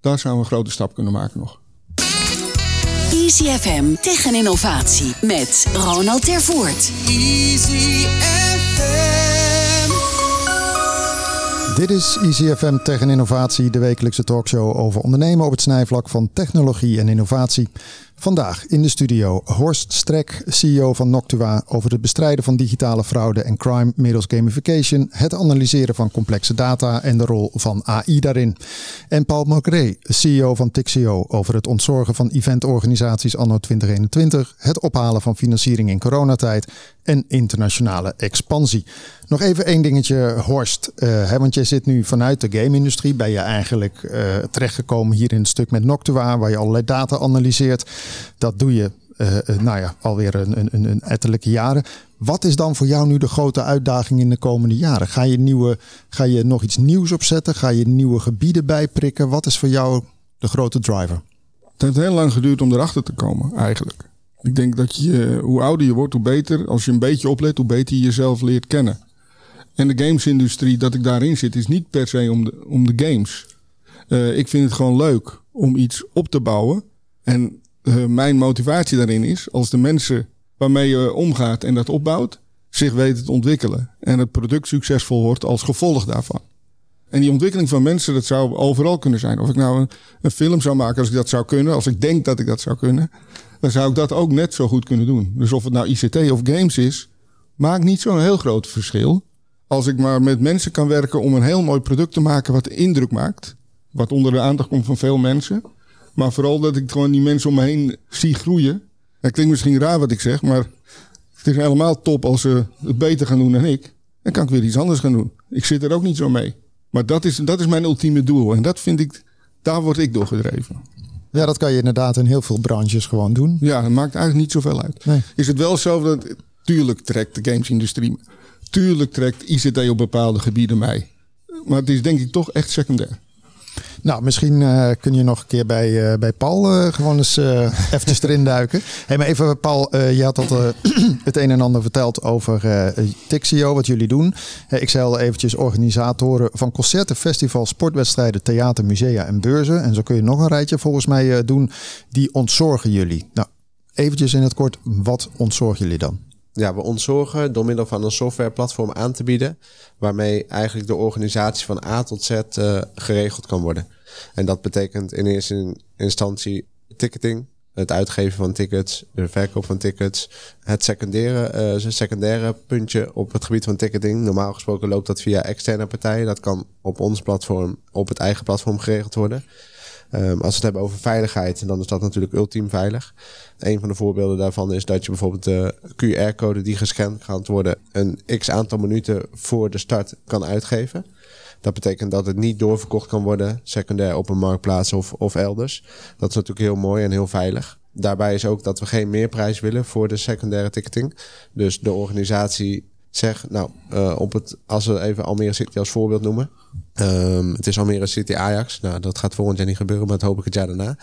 S8: daar zouden we een grote stap kunnen maken nog.
S4: Easy FM tegen innovatie met Ronald Tervoort.
S5: Easy FM.
S6: Dit is ICFM Tech en Innovatie, de wekelijkse talkshow over ondernemen op het snijvlak van technologie en innovatie. Vandaag in de studio Horst Strek, CEO van Noctua, over het bestrijden van digitale fraude en crime middels gamification, het analyseren van complexe data en de rol van AI daarin. En Paul Mocré, CEO van Tixio, over het ontzorgen van eventorganisaties anno 2021, het ophalen van financiering in coronatijd en internationale expansie. Nog even één dingetje, Horst. eh, hè, want jij zit nu vanuit de game-industrie. Ben je eigenlijk eh, terechtgekomen hier in het stuk met Noctua, waar je allerlei data analyseert. Dat doe je, eh, eh, nou ja, alweer een, een, een, jaren. Wat is dan voor jou nu de grote uitdaging in de komende jaren? Ga je, nieuwe, ga je nog iets nieuws opzetten? Ga je nieuwe gebieden bijprikken? Wat is voor jou de grote driver?
S8: Het heeft heel lang geduurd om erachter te komen, eigenlijk. Ik denk dat je, hoe ouder je wordt, hoe beter. Als je een beetje oplet, hoe beter je jezelf leert kennen. En de gamesindustrie, dat ik daarin zit, is niet per se om de, om de games. Eh, ik vind het gewoon leuk om iets op te bouwen. En eh, mijn motivatie daarin is, als de mensen waarmee je omgaat en dat opbouwt, zich weten te ontwikkelen. En het product succesvol wordt als gevolg daarvan. En die ontwikkeling van mensen, dat zou overal kunnen zijn. Of ik nou een, een film zou maken, als ik dat zou kunnen, als ik denk dat ik dat zou kunnen, dan zou ik dat ook net zo goed kunnen doen. Dus of het nou ICT of games is, maakt niet zo'n heel groot verschil. Als ik maar met mensen kan werken om een heel mooi product te maken wat indruk maakt. Wat onder de aandacht komt van veel mensen. Maar vooral dat ik gewoon die mensen om me heen zie groeien. Het klinkt misschien raar wat ik zeg, maar het is helemaal top als ze het beter gaan doen dan ik. Dan kan ik weer iets anders gaan doen. Ik zit er ook niet zo mee. Maar dat is, dat is mijn ultieme doel. En dat vind ik, daar word ik door gedreven.
S6: Ja, dat kan je inderdaad in heel veel branches gewoon doen.
S8: Ja, dat maakt eigenlijk niet zoveel uit.
S6: Nee.
S8: Is het wel zo dat, tuurlijk trekt de gamesindustrie, tuurlijk trekt ICT op bepaalde gebieden mij. Maar het is denk ik toch echt secundair.
S6: Nou, misschien eh, kun je nog een keer bij, eh, bij Paul eh, gewoon eens eventjes erin duiken. Hey, maar even, Paul, je had al het een en ander verteld over Tixio, wat jullie doen. Ik zei al eventjes organisatoren van concerten, festivals, sportwedstrijden, theater, musea en beurzen. En zo kun je nog een rijtje volgens mij doen. Die ontzorgen jullie. Nou, eventjes in het kort, wat ontzorgen jullie dan?
S7: Ja, we ontzorgen door middel van een softwareplatform aan te bieden. Waarmee eigenlijk de organisatie van A tot Z eh, geregeld kan worden. En dat betekent in eerste instantie ticketing. Het uitgeven van tickets, de verkoop van tickets. Het secundaire, eh, secundaire puntje op het gebied van ticketing. Normaal gesproken loopt dat via externe partijen. Dat kan op ons platform, op het eigen platform geregeld worden. Um, als we het hebben over veiligheid, dan is dat natuurlijk ultiem veilig. Een van de voorbeelden daarvan is dat je bijvoorbeeld de QR-code die gescand gaat worden, een x aantal minuten voor de start kan uitgeven. Dat betekent dat het niet doorverkocht kan worden, secundair op een marktplaats of, of elders. Dat is natuurlijk heel mooi en heel veilig. Daarbij is ook dat we geen meerprijs willen voor de secundaire ticketing. Dus de organisatie zegt, nou, uh, op het, als we even Almere City als voorbeeld noemen. Um, het is Almere City Ajax. Nou, dat gaat volgend jaar niet gebeuren, maar dat hoop ik het jaar daarna.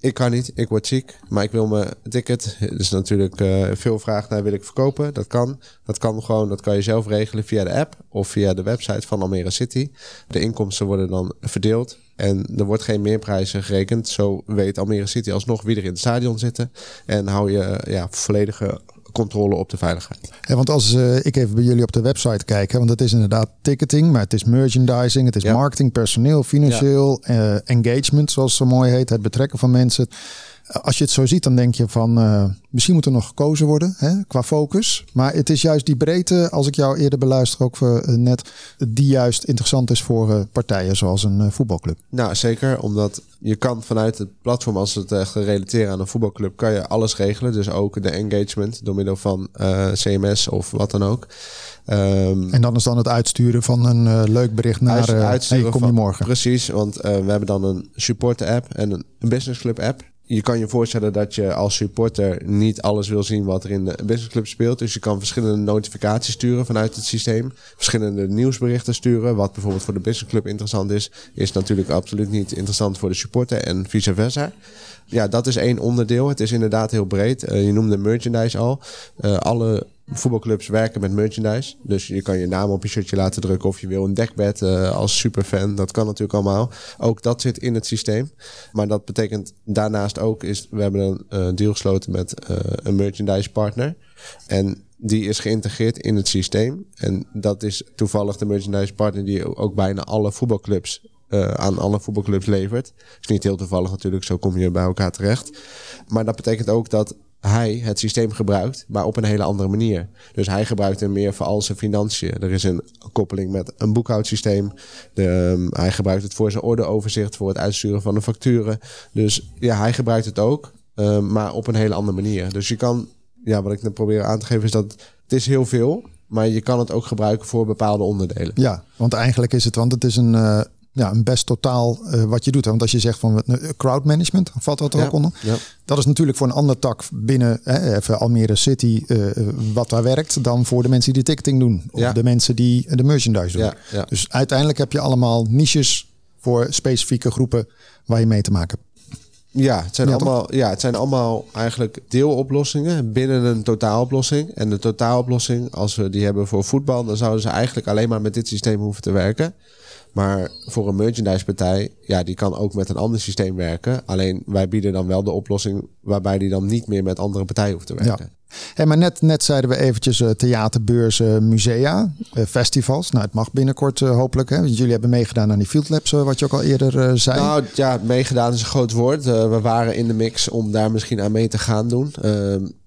S7: Ik kan niet, ik word ziek, maar ik wil mijn ticket. Er is natuurlijk uh, veel vraag naar wil ik verkopen. Dat kan. Dat kan gewoon, dat kan je zelf regelen via de app of via de website van Almere City. De inkomsten worden dan verdeeld. En er wordt geen meerprijzen gerekend. Zo weet Almere City alsnog wie er in het stadion zitten. En hou je ja, volledige controle op de veiligheid.
S6: Ja, want als uh, ik even bij jullie op de website kijk, hè, want het is inderdaad ticketing, maar het is merchandising, het is ja. marketing, personeel, financieel, ja. uh, engagement, zoals het zo mooi heet, het betrekken van mensen. Als je het zo ziet, dan denk je van uh, misschien moet er nog gekozen worden hè, qua focus. Maar het is juist die breedte, als ik jou eerder beluister, ook voor, uh, net, die juist interessant is voor uh, partijen zoals een voetbalclub.
S7: Nou, zeker, omdat je kan vanuit het platform, als het echt relateren aan een voetbalclub, kan je alles regelen. Dus ook de engagement door middel van CMS of wat dan ook.
S6: Um, en dan is dan het uitsturen van een leuk bericht naar hey, kom je
S7: van,
S6: morgen.
S7: Precies, want we hebben dan een supporter app en een business club app. Je kan je voorstellen dat je als supporter niet alles wil zien wat er in de business club speelt. Dus je kan verschillende notificaties sturen vanuit het systeem. Verschillende nieuwsberichten sturen. Wat bijvoorbeeld voor de business club interessant is, is natuurlijk absoluut niet interessant voor de supporter en vice versa. Ja, dat is één onderdeel. Het is inderdaad heel breed. Uh, je noemde merchandise al. Uh, alle voetbalclubs werken met merchandise. Dus je kan je naam op je shirtje laten drukken of je wil een dekbed uh, als superfan. Dat kan natuurlijk allemaal. Ook dat zit in het systeem. Maar dat betekent daarnaast ook is we hebben een deal gesloten met een merchandise partner. En die is geïntegreerd in het systeem. En dat is toevallig de merchandise partner die ook bijna alle voetbalclubs uh, aan alle voetbalclubs levert. Is niet heel toevallig natuurlijk, zo kom je bij elkaar terecht. Maar dat betekent ook dat hij het systeem gebruikt, maar op een hele andere manier. Dus hij gebruikt hem meer voor al zijn financiën. Er is een koppeling met een boekhoudsysteem. De, um, hij gebruikt het voor zijn ordeoverzicht, voor het uitsturen van de facturen. Dus ja, hij gebruikt het ook, um, maar op een hele andere manier. Dus je kan, ja, wat ik net probeer aan te geven is dat het is heel veel, maar je kan het ook gebruiken voor bepaalde onderdelen.
S6: Ja, want eigenlijk is het, want het is een. Uh ja, een best totaal uh, wat je doet. Want als je zegt van uh, crowd management, valt dat er
S7: ja,
S6: ook onder?
S7: Ja.
S6: Dat is natuurlijk voor een ander tak binnen hè, even Almere City uh, wat daar werkt, dan voor de mensen die de ticketing doen. Of
S7: ja.
S6: de mensen die de merchandise doen. Dus uiteindelijk heb je allemaal niches voor specifieke groepen waar je mee te maken hebt.
S7: Ja, het zijn,
S6: Ja, toch?
S7: allemaal, ja, het zijn allemaal eigenlijk deeloplossingen binnen een totaaloplossing. En de totaaloplossing, als we die hebben voor voetbal, dan zouden ze eigenlijk alleen maar met dit systeem hoeven te werken. Maar voor een merchandisepartij, ja, die kan ook met een ander systeem werken. Alleen wij bieden dan wel de oplossing waarbij die dan niet meer met andere partijen hoeft te werken.
S6: Hey, maar net, net zeiden we eventjes eh, theaterbeurzen, musea, eh, festivals. Nou, het mag binnenkort eh, hopelijk. Hè? Want jullie hebben meegedaan aan die Field Labs, wat je ook al eerder zei.
S7: Nou ja, meegedaan is een groot woord. We waren in de mix om daar misschien aan mee te gaan doen.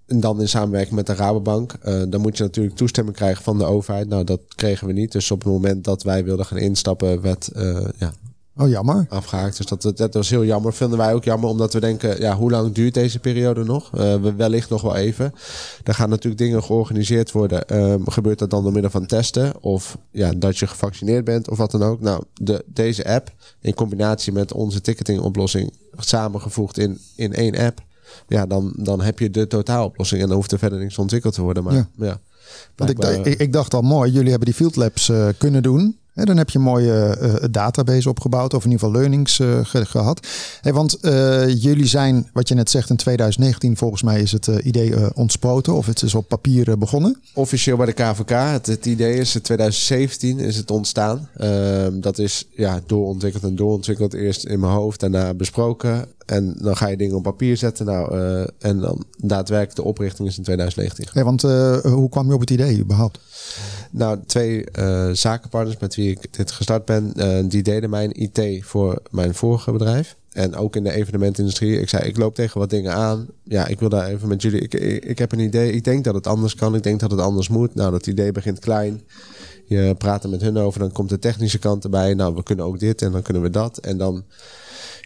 S7: En dan in samenwerking met de Rabobank. Eh, dan moet je natuurlijk toestemming krijgen van de overheid. Nou, dat kregen we niet. Dus op het moment dat wij wilden gaan instappen, werd eh, ja,
S6: oh, jammer.
S7: afgehaakt. Dus dat, dat was heel jammer. Vinden wij ook jammer, omdat we denken, ja, hoe lang duurt deze periode nog? Eh, we wellicht nog wel even. Er gaan natuurlijk dingen georganiseerd worden. Ehm, gebeurt dat dan door middel van testen? Of ja, dat je gevaccineerd bent of wat dan ook? Nou, de, deze app in combinatie met onze ticketingoplossing samengevoegd in, in één app. Ja, dan, dan heb je de totaaloplossing en dan hoeft er verder niks ontwikkeld te worden. Maar
S6: Ja.
S7: ja,
S6: Want ik,
S7: blijkbaar-
S6: ik, ik dacht al mooi, jullie hebben die Field Labs eh, kunnen doen. Hè, dan heb je een mooie eh, database opgebouwd, of in ieder geval learnings eh, ge- gehad. Hey, want eh, jullie zijn, wat je net zegt, in 2019 volgens mij is het eh, idee eh, ontsproten, of het is op papier eh, begonnen.
S7: officieel bij de KVK. Het, het idee is, in 2017 is het ontstaan. Ehm, dat is ja, doorontwikkeld en doorontwikkeld. Eerst in mijn hoofd, daarna besproken. En dan ga je dingen op papier zetten. Nou, eh, en dan daadwerkelijk de oprichting is in 2019.
S6: Hey, want eh, hoe kwam je op het idee überhaupt?
S7: Nou, twee eh, zakenpartners met wie ik dit gestart ben, die deden mijn IT voor mijn vorige bedrijf. En ook in de evenementindustrie. Ik zei, ik loop tegen wat dingen aan. Ja, ik wil daar even met jullie. Ik, ik, ik heb een idee. Ik denk dat het anders kan. Ik denk dat het anders moet. Nou, dat idee begint klein. Je praat er met hun over. Dan komt de technische kant erbij. Nou, we kunnen ook dit en dan kunnen we dat. En dan,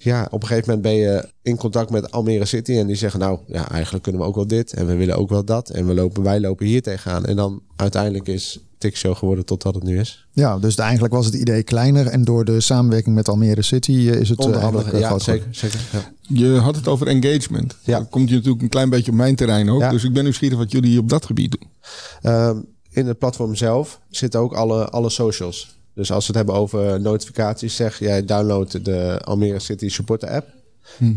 S7: ja, op een gegeven moment ben je in contact met Almere City. En die zeggen, nou, ja, eigenlijk kunnen we ook wel dit. En we willen ook wel dat. En we lopen, wij lopen hier tegenaan. En dan uiteindelijk is TikShow geworden tot wat het nu is.
S6: Ja, dus eigenlijk was het idee kleiner en door de samenwerking met Almere City eh, is het eh,
S7: Onder andere,
S6: eh,
S7: ja, zeker. zeker ja.
S8: Je had het over engagement.
S7: Ja.
S8: Dan komt je natuurlijk een klein beetje op mijn terrein ook.
S7: Ja.
S8: Dus ik ben nieuwsgierig wat jullie op dat gebied doen.
S7: Ehm, in het platform zelf zitten ook alle, alle socials. Dus als we het hebben over notificaties, zeg jij download de Almere City Supporter app.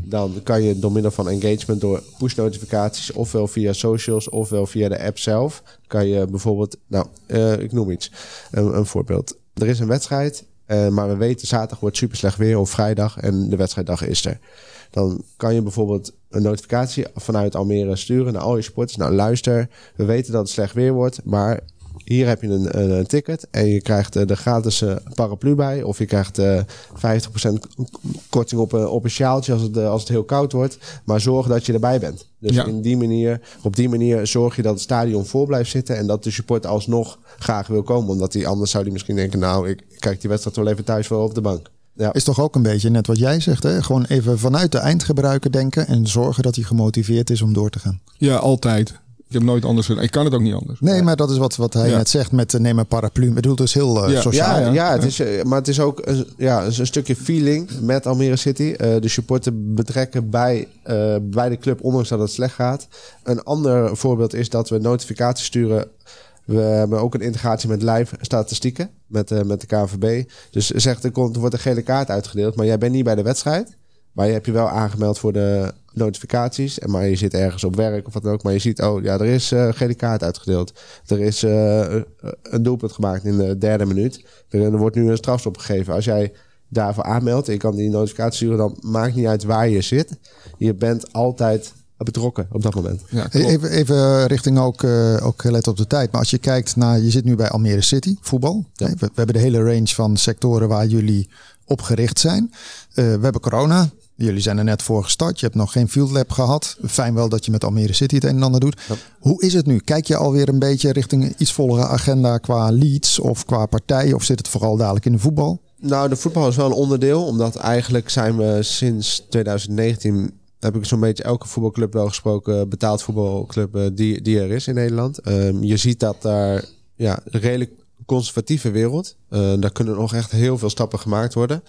S7: Dan kan je door middel van engagement door push notificaties, ofwel via socials, ofwel via de app zelf, kan je bijvoorbeeld, nou, eh, ik noem iets, een, een voorbeeld. Er is een wedstrijd, eh, maar we weten zaterdag wordt super slecht weer of vrijdag en de wedstrijddag is er. Dan kan je bijvoorbeeld een notificatie vanuit Almere sturen naar al je sporters. Nou, luister, we weten dat het slecht weer wordt, maar hier heb je een, een, een ticket en je krijgt eh, de gratis eh, paraplu bij. Of je krijgt eh 50% korting op, een- op een sjaaltje als het, eh, als het heel koud wordt. Maar zorg dat je erbij bent. Dus
S8: Ja.
S7: in die manier, op die manier zorg je dat het stadion vol blijft zitten. En dat de supporter alsnog graag wil komen. Omdat hij anders zou die misschien denken, nou, ik kijk die wedstrijd wel even thuis wel op de bank. Ja.
S6: Is toch ook een beetje net wat jij zegt, hè? Gewoon even vanuit de eindgebruiker denken en zorgen dat hij gemotiveerd is om door te gaan.
S8: Ja, altijd. Ik heb nooit anders gedaan. Ik kan het ook niet anders.
S6: Nee, maar dat is wat, wat hij net zegt met uh, neem een paraplu. Ik bedoel, dus heel eh,
S8: Ja.
S6: sociaal.
S7: Ja,
S8: ja.
S7: ja, het is, eh, maar het is ook een, ja, een stukje feeling met Almere City. Eh, de supporter betrekken bij, eh, bij de club, ondanks dat het slecht gaat. Een ander voorbeeld is dat we notificaties sturen. We hebben ook een integratie met live statistieken met, eh, met de KNVB. Dus zegt er, komt, er wordt een gele kaart uitgedeeld, maar jij bent niet bij de wedstrijd. Maar je hebt je wel aangemeld voor de notificaties. En maar je zit ergens op werk of wat dan ook. Maar je ziet, oh ja, er is eh gele kaart uitgedeeld. Er is eh, een doelpunt gemaakt in de derde minuut. Er, er wordt nu een strafstop gegeven. Als jij daarvoor aanmeldt je kan die notificatie sturen, dan maakt niet uit waar je zit. Je bent altijd betrokken op dat moment.
S8: Ja.
S6: Even, even richting ook, eh, ook let op de tijd. Maar als je kijkt naar, je zit nu bij Almere City, voetbal.
S7: Ja.
S6: We, we hebben de hele range van sectoren waar jullie op gericht zijn. Eh, we hebben corona. Jullie zijn er net voor gestart. Je hebt nog geen field lab gehad. Fijn wel dat je met Almere City het een en ander doet. Hoe is het nu? Kijk je alweer een beetje richting een iets vollere agenda qua leads of qua partij? Of zit het vooral dadelijk in de voetbal?
S7: Nou, de voetbal is wel een onderdeel, omdat eigenlijk zijn we sinds 2019 heb ik zo'n beetje elke voetbalclub wel gesproken, betaald voetbalclub eh, die, die er is in Nederland. Ehm, je ziet dat daar ja, redelijk conservatieve wereld. eh, daar kunnen nog echt heel veel stappen gemaakt worden.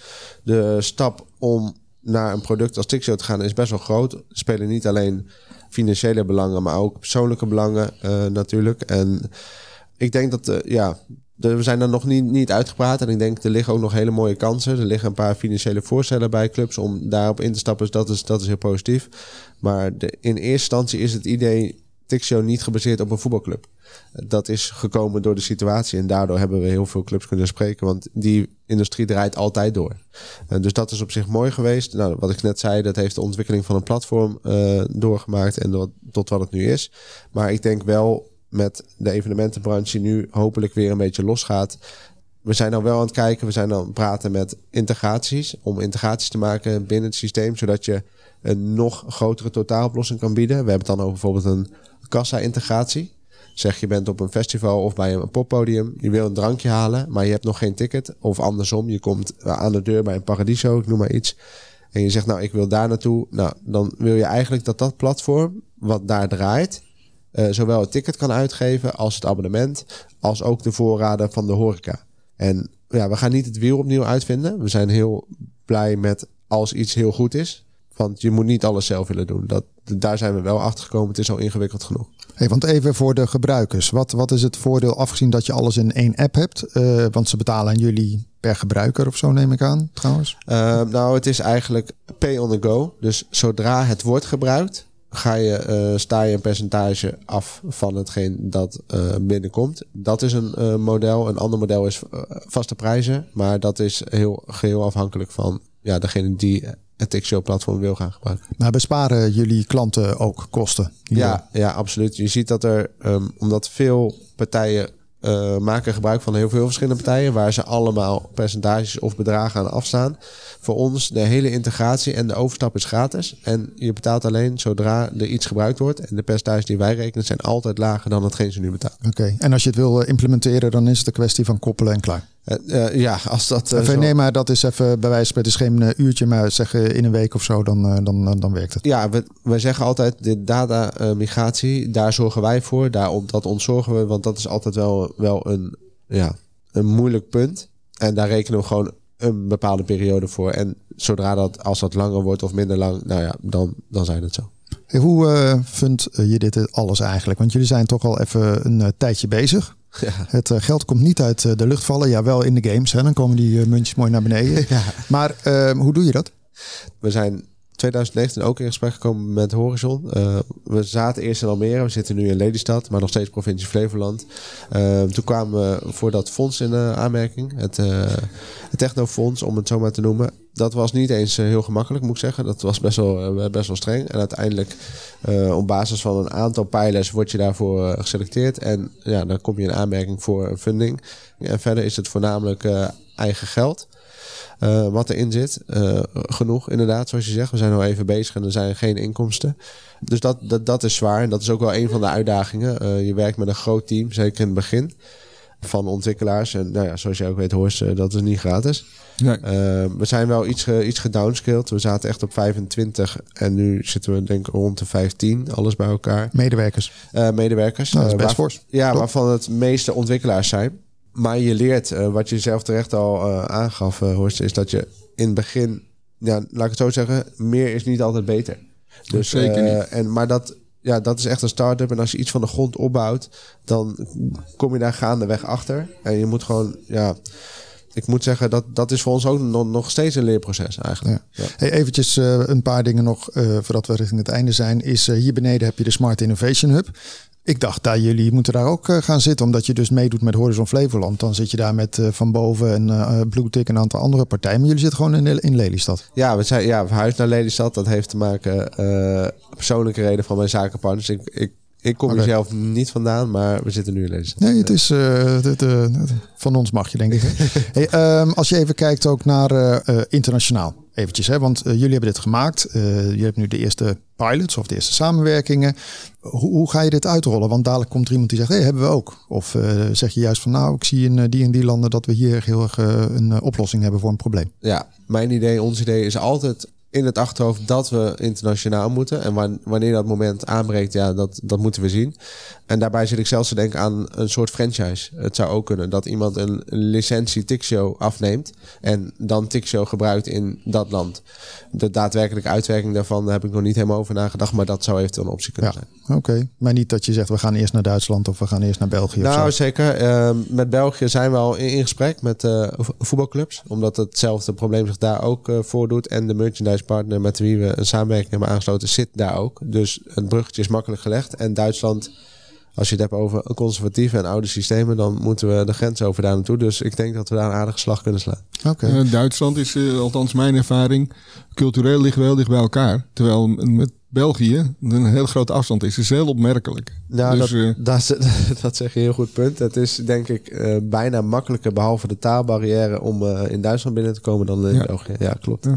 S7: De stap om naar een product als TikTok te gaan is best wel groot. Er spelen niet alleen financiële belangen, maar ook persoonlijke belangen eh, natuurlijk. En ik denk dat, eh, ja, we zijn er nog niet, niet uitgepraat. En ik denk, er liggen ook nog hele mooie kansen. Er liggen een paar financiële voorstellen bij clubs om daarop in te stappen. Dus dat is, dat is heel positief. Maar de, in eerste instantie is het idee Niet gebaseerd op een voetbalclub. Dat is gekomen door de situatie. En daardoor hebben we heel veel clubs kunnen spreken. Want die industrie draait altijd door. Eh, dus dat is op zich mooi geweest. Nou, wat ik net zei, dat heeft de ontwikkeling van een platform eh, doorgemaakt. En tot, wat het nu is. Maar ik denk wel met de evenementenbranche nu hopelijk weer een beetje losgaat. We zijn nou wel aan het kijken, we zijn het praten met integraties. Om integraties te maken binnen het systeem, zodat je een nog grotere totaaloplossing kan bieden. We hebben het dan over bijvoorbeeld een kassa-integratie. Zeg je bent op een festival of bij een poppodium, je wil een drankje halen, maar je hebt nog geen ticket. Of andersom, je komt aan de deur bij een Paradiso, ik noem maar iets. En je zegt, nou, ik wil daar naartoe. Nou, dan wil je eigenlijk dat dat platform, wat daar draait, eh, zowel het ticket kan uitgeven als het abonnement, als ook de voorraden van de horeca. En ja, we gaan niet het wiel opnieuw uitvinden. We zijn heel blij met als iets heel goed is. Want je moet niet alles zelf willen doen. Dat, daar zijn we wel achter gekomen. Het is al ingewikkeld genoeg.
S6: Hey, want even voor de gebruikers. Wat, wat is het voordeel, afgezien dat je alles in één app hebt? Eh, want ze betalen aan jullie per gebruiker of zo, neem ik aan, trouwens.
S7: Uh, nou, het is eigenlijk pay on the go. Dus zodra het wordt gebruikt, ga je, uh, sta je een percentage af van hetgeen dat uh, binnenkomt. Dat is een uh, model. Een ander model is vaste prijzen. Maar dat is heel geheel afhankelijk van ja, degene die het XO-platform wil gaan gebruiken.
S6: Maar besparen jullie klanten ook kosten?
S7: Ja, ja, absoluut. Je ziet dat er, um, omdat veel partijen uh, maken gebruik van heel veel verschillende partijen, waar ze allemaal percentages of bedragen aan afstaan. Voor ons de hele integratie en de overstap is gratis. En je betaalt alleen zodra er iets gebruikt wordt. En de percentages die wij rekenen zijn altijd lager dan hetgeen ze nu betalen.
S6: Oké, okay. en als je het wil eh, implementeren, dan is het een kwestie van koppelen en klaar.
S7: Uh, uh, ja, als dat.
S6: Uh, even, nee, maar dat is even bij wijze van het is geen uurtje, maar zeggen in een week of zo, dan, dan, dan werkt het.
S7: Ja, we, we zeggen altijd: de data-migratie, daar zorgen wij voor. Daar, dat ontzorgen we, want dat is altijd wel, wel een, ja, een moeilijk punt. En daar rekenen we gewoon een bepaalde periode voor. En zodra dat, als dat langer wordt of minder lang, nou ja, dan, dan zijn het zo.
S6: Hey, hoe uh, vindt je dit alles eigenlijk? Want jullie zijn toch al even een uh, tijdje bezig. Ja. Het uh, geld komt niet uit de lucht vallen. Ja, wel in de games. Hè? Dan komen die muntjes mooi naar beneden. Ja. Maar ehm, hoe doe je dat?
S7: We zijn 2019 ook in gesprek gekomen met Horizon. Uh, we zaten eerst in Almere, we zitten nu in Lelystad, maar nog steeds provincie Flevoland. Uh, toen kwamen we voor dat fonds in uh, aanmerking, het, het Technofonds, om het zo maar te noemen. Dat was niet eens heel gemakkelijk, moet ik zeggen. Dat was best wel, best wel streng. En uiteindelijk, op basis van een aantal pijlers, word je daarvoor geselecteerd. En ja, dan kom je in aanmerking voor funding. En verder is het voornamelijk eigen geld. Uh, wat erin zit. Uh, genoeg, inderdaad, zoals je zegt. We zijn al even bezig en er zijn geen inkomsten. Dus dat, dat, dat is zwaar. En dat is ook wel een van de uitdagingen. Uh, je werkt met een groot team, zeker in het begin. Van ontwikkelaars. En nou ja, zoals je ook weet, Horst, dat is niet gratis.
S8: Nee.
S7: we zijn wel iets, iets gedownscaled. We zaten echt op 25 en nu zitten we denk ik rond de 15. Alles bij elkaar.
S6: Medewerkers.
S7: medewerkers.
S6: Nou, dat is best.
S7: Ja,
S6: Top.
S7: waarvan het meeste ontwikkelaars zijn. Maar je leert, uh, wat je zelf terecht al uh, aangaf, uh, Horst, is dat je in het begin, ja, laat ik het zo zeggen, meer is niet altijd beter. Dus,
S8: Zeker niet.
S7: En, maar dat, ja, dat is echt een start-up. En als je iets van de grond opbouwt, dan kom je daar gaandeweg achter. En je moet gewoon, ja, ik moet zeggen, dat, dat is voor ons ook nog, nog steeds een leerproces eigenlijk.
S6: Ja. Ja. Hey, eventjes uh, een paar dingen nog uh, voordat we richting het einde zijn. Is uh, hier beneden heb je de Smart Innovation Hub. Ik dacht, daar, jullie moeten daar ook uh, gaan zitten, omdat je dus meedoet met Horizon Flevoland. Dan zit je daar met uh, Van Boven en uh, Bluetick en een aantal andere partijen. Maar jullie zitten gewoon in, in Lelystad.
S7: Ja, we zijn ja, verhuisd naar Lelystad. Dat heeft te maken, persoonlijke reden van mijn zakenpartners. Ik, ik, ik kom okay. er zelf niet vandaan, maar we zitten nu in Lelystad.
S6: Nee, het is, het, van ons mag je denk ik. hey, um, als je even kijkt ook naar internationaal. Eventjes, hè, want jullie hebben dit gemaakt. je hebt nu de eerste pilots of de eerste samenwerkingen. Hoe, ga je dit uitrollen? Want dadelijk komt er iemand die zegt, hé, hey, hebben we ook. Of uh, zeg je juist van, nou, ik zie in die en die landen dat we hier heel erg een oplossing hebben voor een probleem.
S7: Ja, mijn idee, ons idee is altijd in het achterhoofd dat we internationaal moeten. En wan- wanneer dat moment aanbreekt, ja, dat, dat moeten we zien. En daarbij zit ik zelfs te denken aan een soort franchise. Het zou ook kunnen dat iemand een, een licentie Tixio afneemt en dan Tixio gebruikt in dat land. De daadwerkelijke uitwerking daarvan daar heb ik nog niet helemaal over nagedacht, maar dat zou eventueel een optie kunnen
S6: Ja,
S7: zijn.
S6: oké. Maar niet dat je zegt we gaan eerst naar Duitsland of we gaan eerst naar België. of
S7: Nou, zeker. Ehm, met België zijn we al in, in gesprek met eh, vo- voetbalclubs. Omdat hetzelfde probleem zich daar ook eh, voordoet. En de merchandise partner met wie we een samenwerking hebben aangesloten zit daar ook. Dus het bruggetje is makkelijk gelegd. En Duitsland, als je het hebt over conservatieve en oude systemen, dan moeten we de grens over daar naartoe. Dus ik denk dat we daar een aardige slag kunnen slaan.
S6: Oké.
S8: Eh, Duitsland is, eh, althans mijn ervaring, cultureel liggen we heel dicht bij elkaar. Terwijl met België een heel grote afstand is. Dat is heel opmerkelijk.
S7: Ja,
S8: dus,
S7: dat,
S8: eh,
S7: dat, dat zeg je een heel goed punt. Het is denk ik eh, bijna makkelijker, behalve de taalbarrière, om eh, in Duitsland binnen te komen dan in
S8: Ja.
S7: België. Ja, klopt.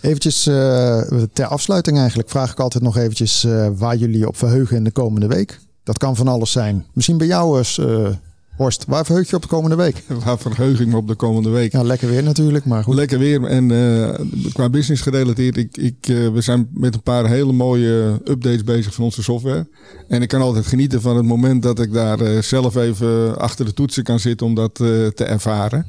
S6: Eventjes eh, ter afsluiting eigenlijk vraag ik altijd nog eventjes eh, waar jullie je op verheugen in de komende week. Dat kan van alles zijn. Misschien bij jou eens, eh, Horst. Waar verheug je op de komende week?
S8: waar verheug ik me op de komende week?
S6: Ja, lekker weer natuurlijk, maar goed.
S8: Lekker weer en eh, qua business gerelateerd. Ik, ik, eh, we zijn met een paar hele mooie updates bezig van onze software. En ik kan altijd genieten van het moment dat ik daar eh, zelf even achter de toetsen kan zitten om dat eh, te ervaren.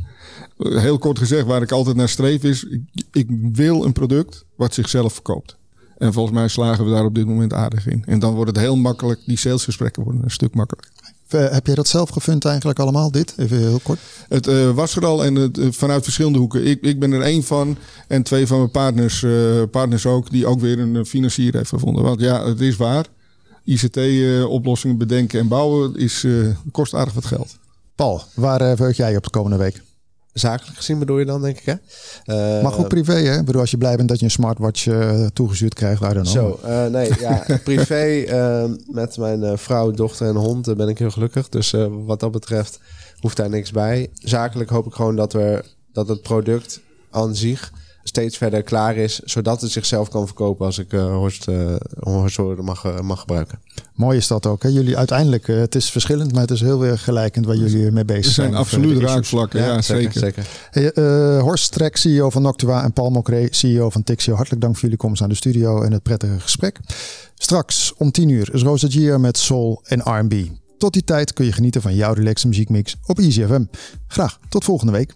S8: Eh, heel kort gezegd, waar ik altijd naar streef is, ik wil een product wat zichzelf verkoopt. En volgens mij slagen we daar op dit moment aardig in. En dan wordt het heel makkelijk, die salesgesprekken worden een stuk makkelijker.
S6: Eh, heb jij dat zelf gevund eigenlijk allemaal, dit? Even heel kort.
S8: Het eh, was er al en het, eh, vanuit verschillende hoeken. Ik, ik ben er één van en twee van mijn partners, partners ook, die ook weer een financier heeft gevonden. Want ja, het is waar. ICT-oplossingen bedenken en bouwen is, kost aardig wat geld.
S6: Paul, waar verheug jij op de komende week?
S7: Zakelijk gezien bedoel je dan, denk ik, hè? Eh,
S6: Maar goed privé, hè? Ik bedoel, als je blij bent dat je een smartwatch eh, toegestuurd krijgt, I don't know.
S7: Zo, eh, nee, ja, privé met mijn vrouw, dochter en hond ben ik heel gelukkig. Dus wat dat betreft hoeft daar niks bij. Zakelijk hoop ik gewoon dat, we, dat het product aan zich steeds verder klaar is, zodat het zichzelf kan verkopen als ik eh Horst, eh Horst mag, eh, mag gebruiken.
S6: Mooi is dat ook. Hè? Jullie uiteindelijk, eh, het is verschillend, maar het is heel weer gelijkend waar jullie mee bezig
S8: Er zijn
S6: eh,
S8: absoluut raakvlakken, ja, zeker.
S7: zeker.
S6: Hey, eh, Horst Strek, CEO van Noctua en Paul CEO van Tixio. Hartelijk dank voor jullie komst aan de studio en het prettige gesprek. Straks om 10 uur is Rosa Gia met Soul en R&B. Tot die tijd kun je genieten van jouw relaxe muziekmix op Easy FM. Graag tot volgende week.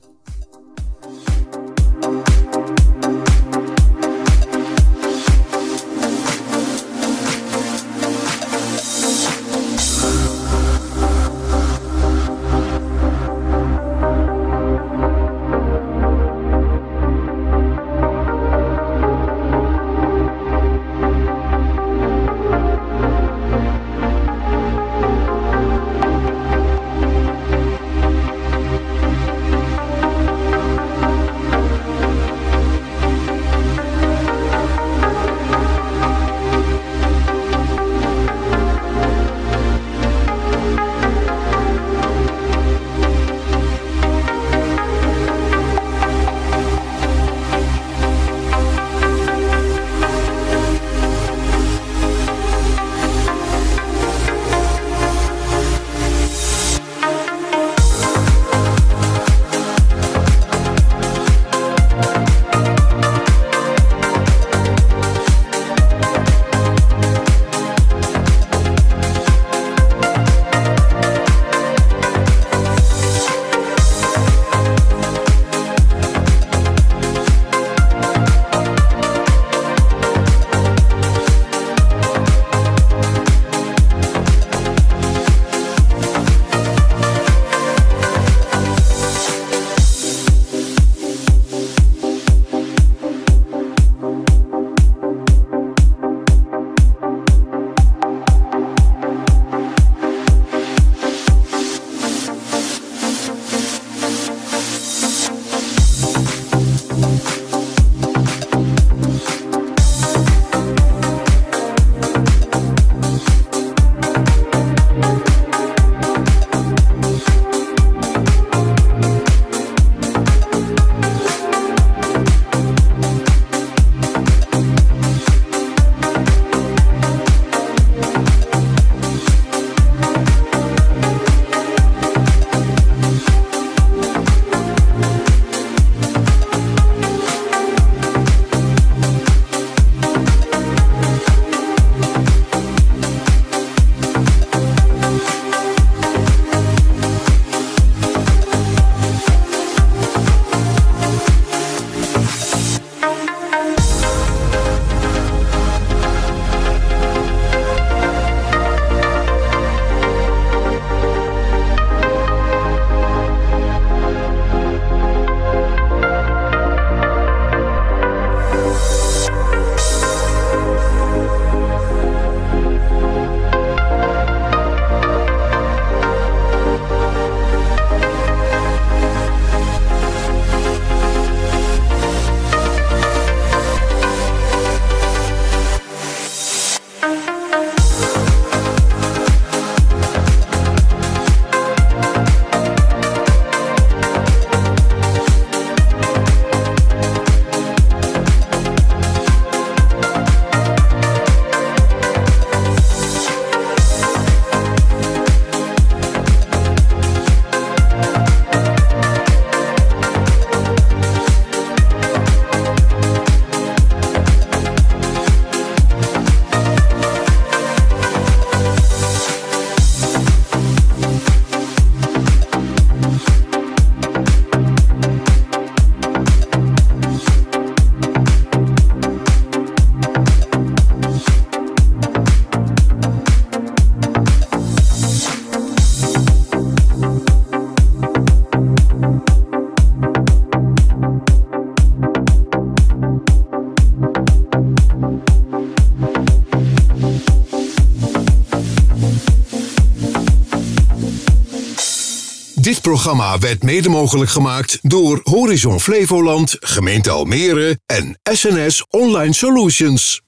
S1: Dit programma werd mede mogelijk gemaakt door Horizon Flevoland, gemeente Almere en SNS Online Solutions.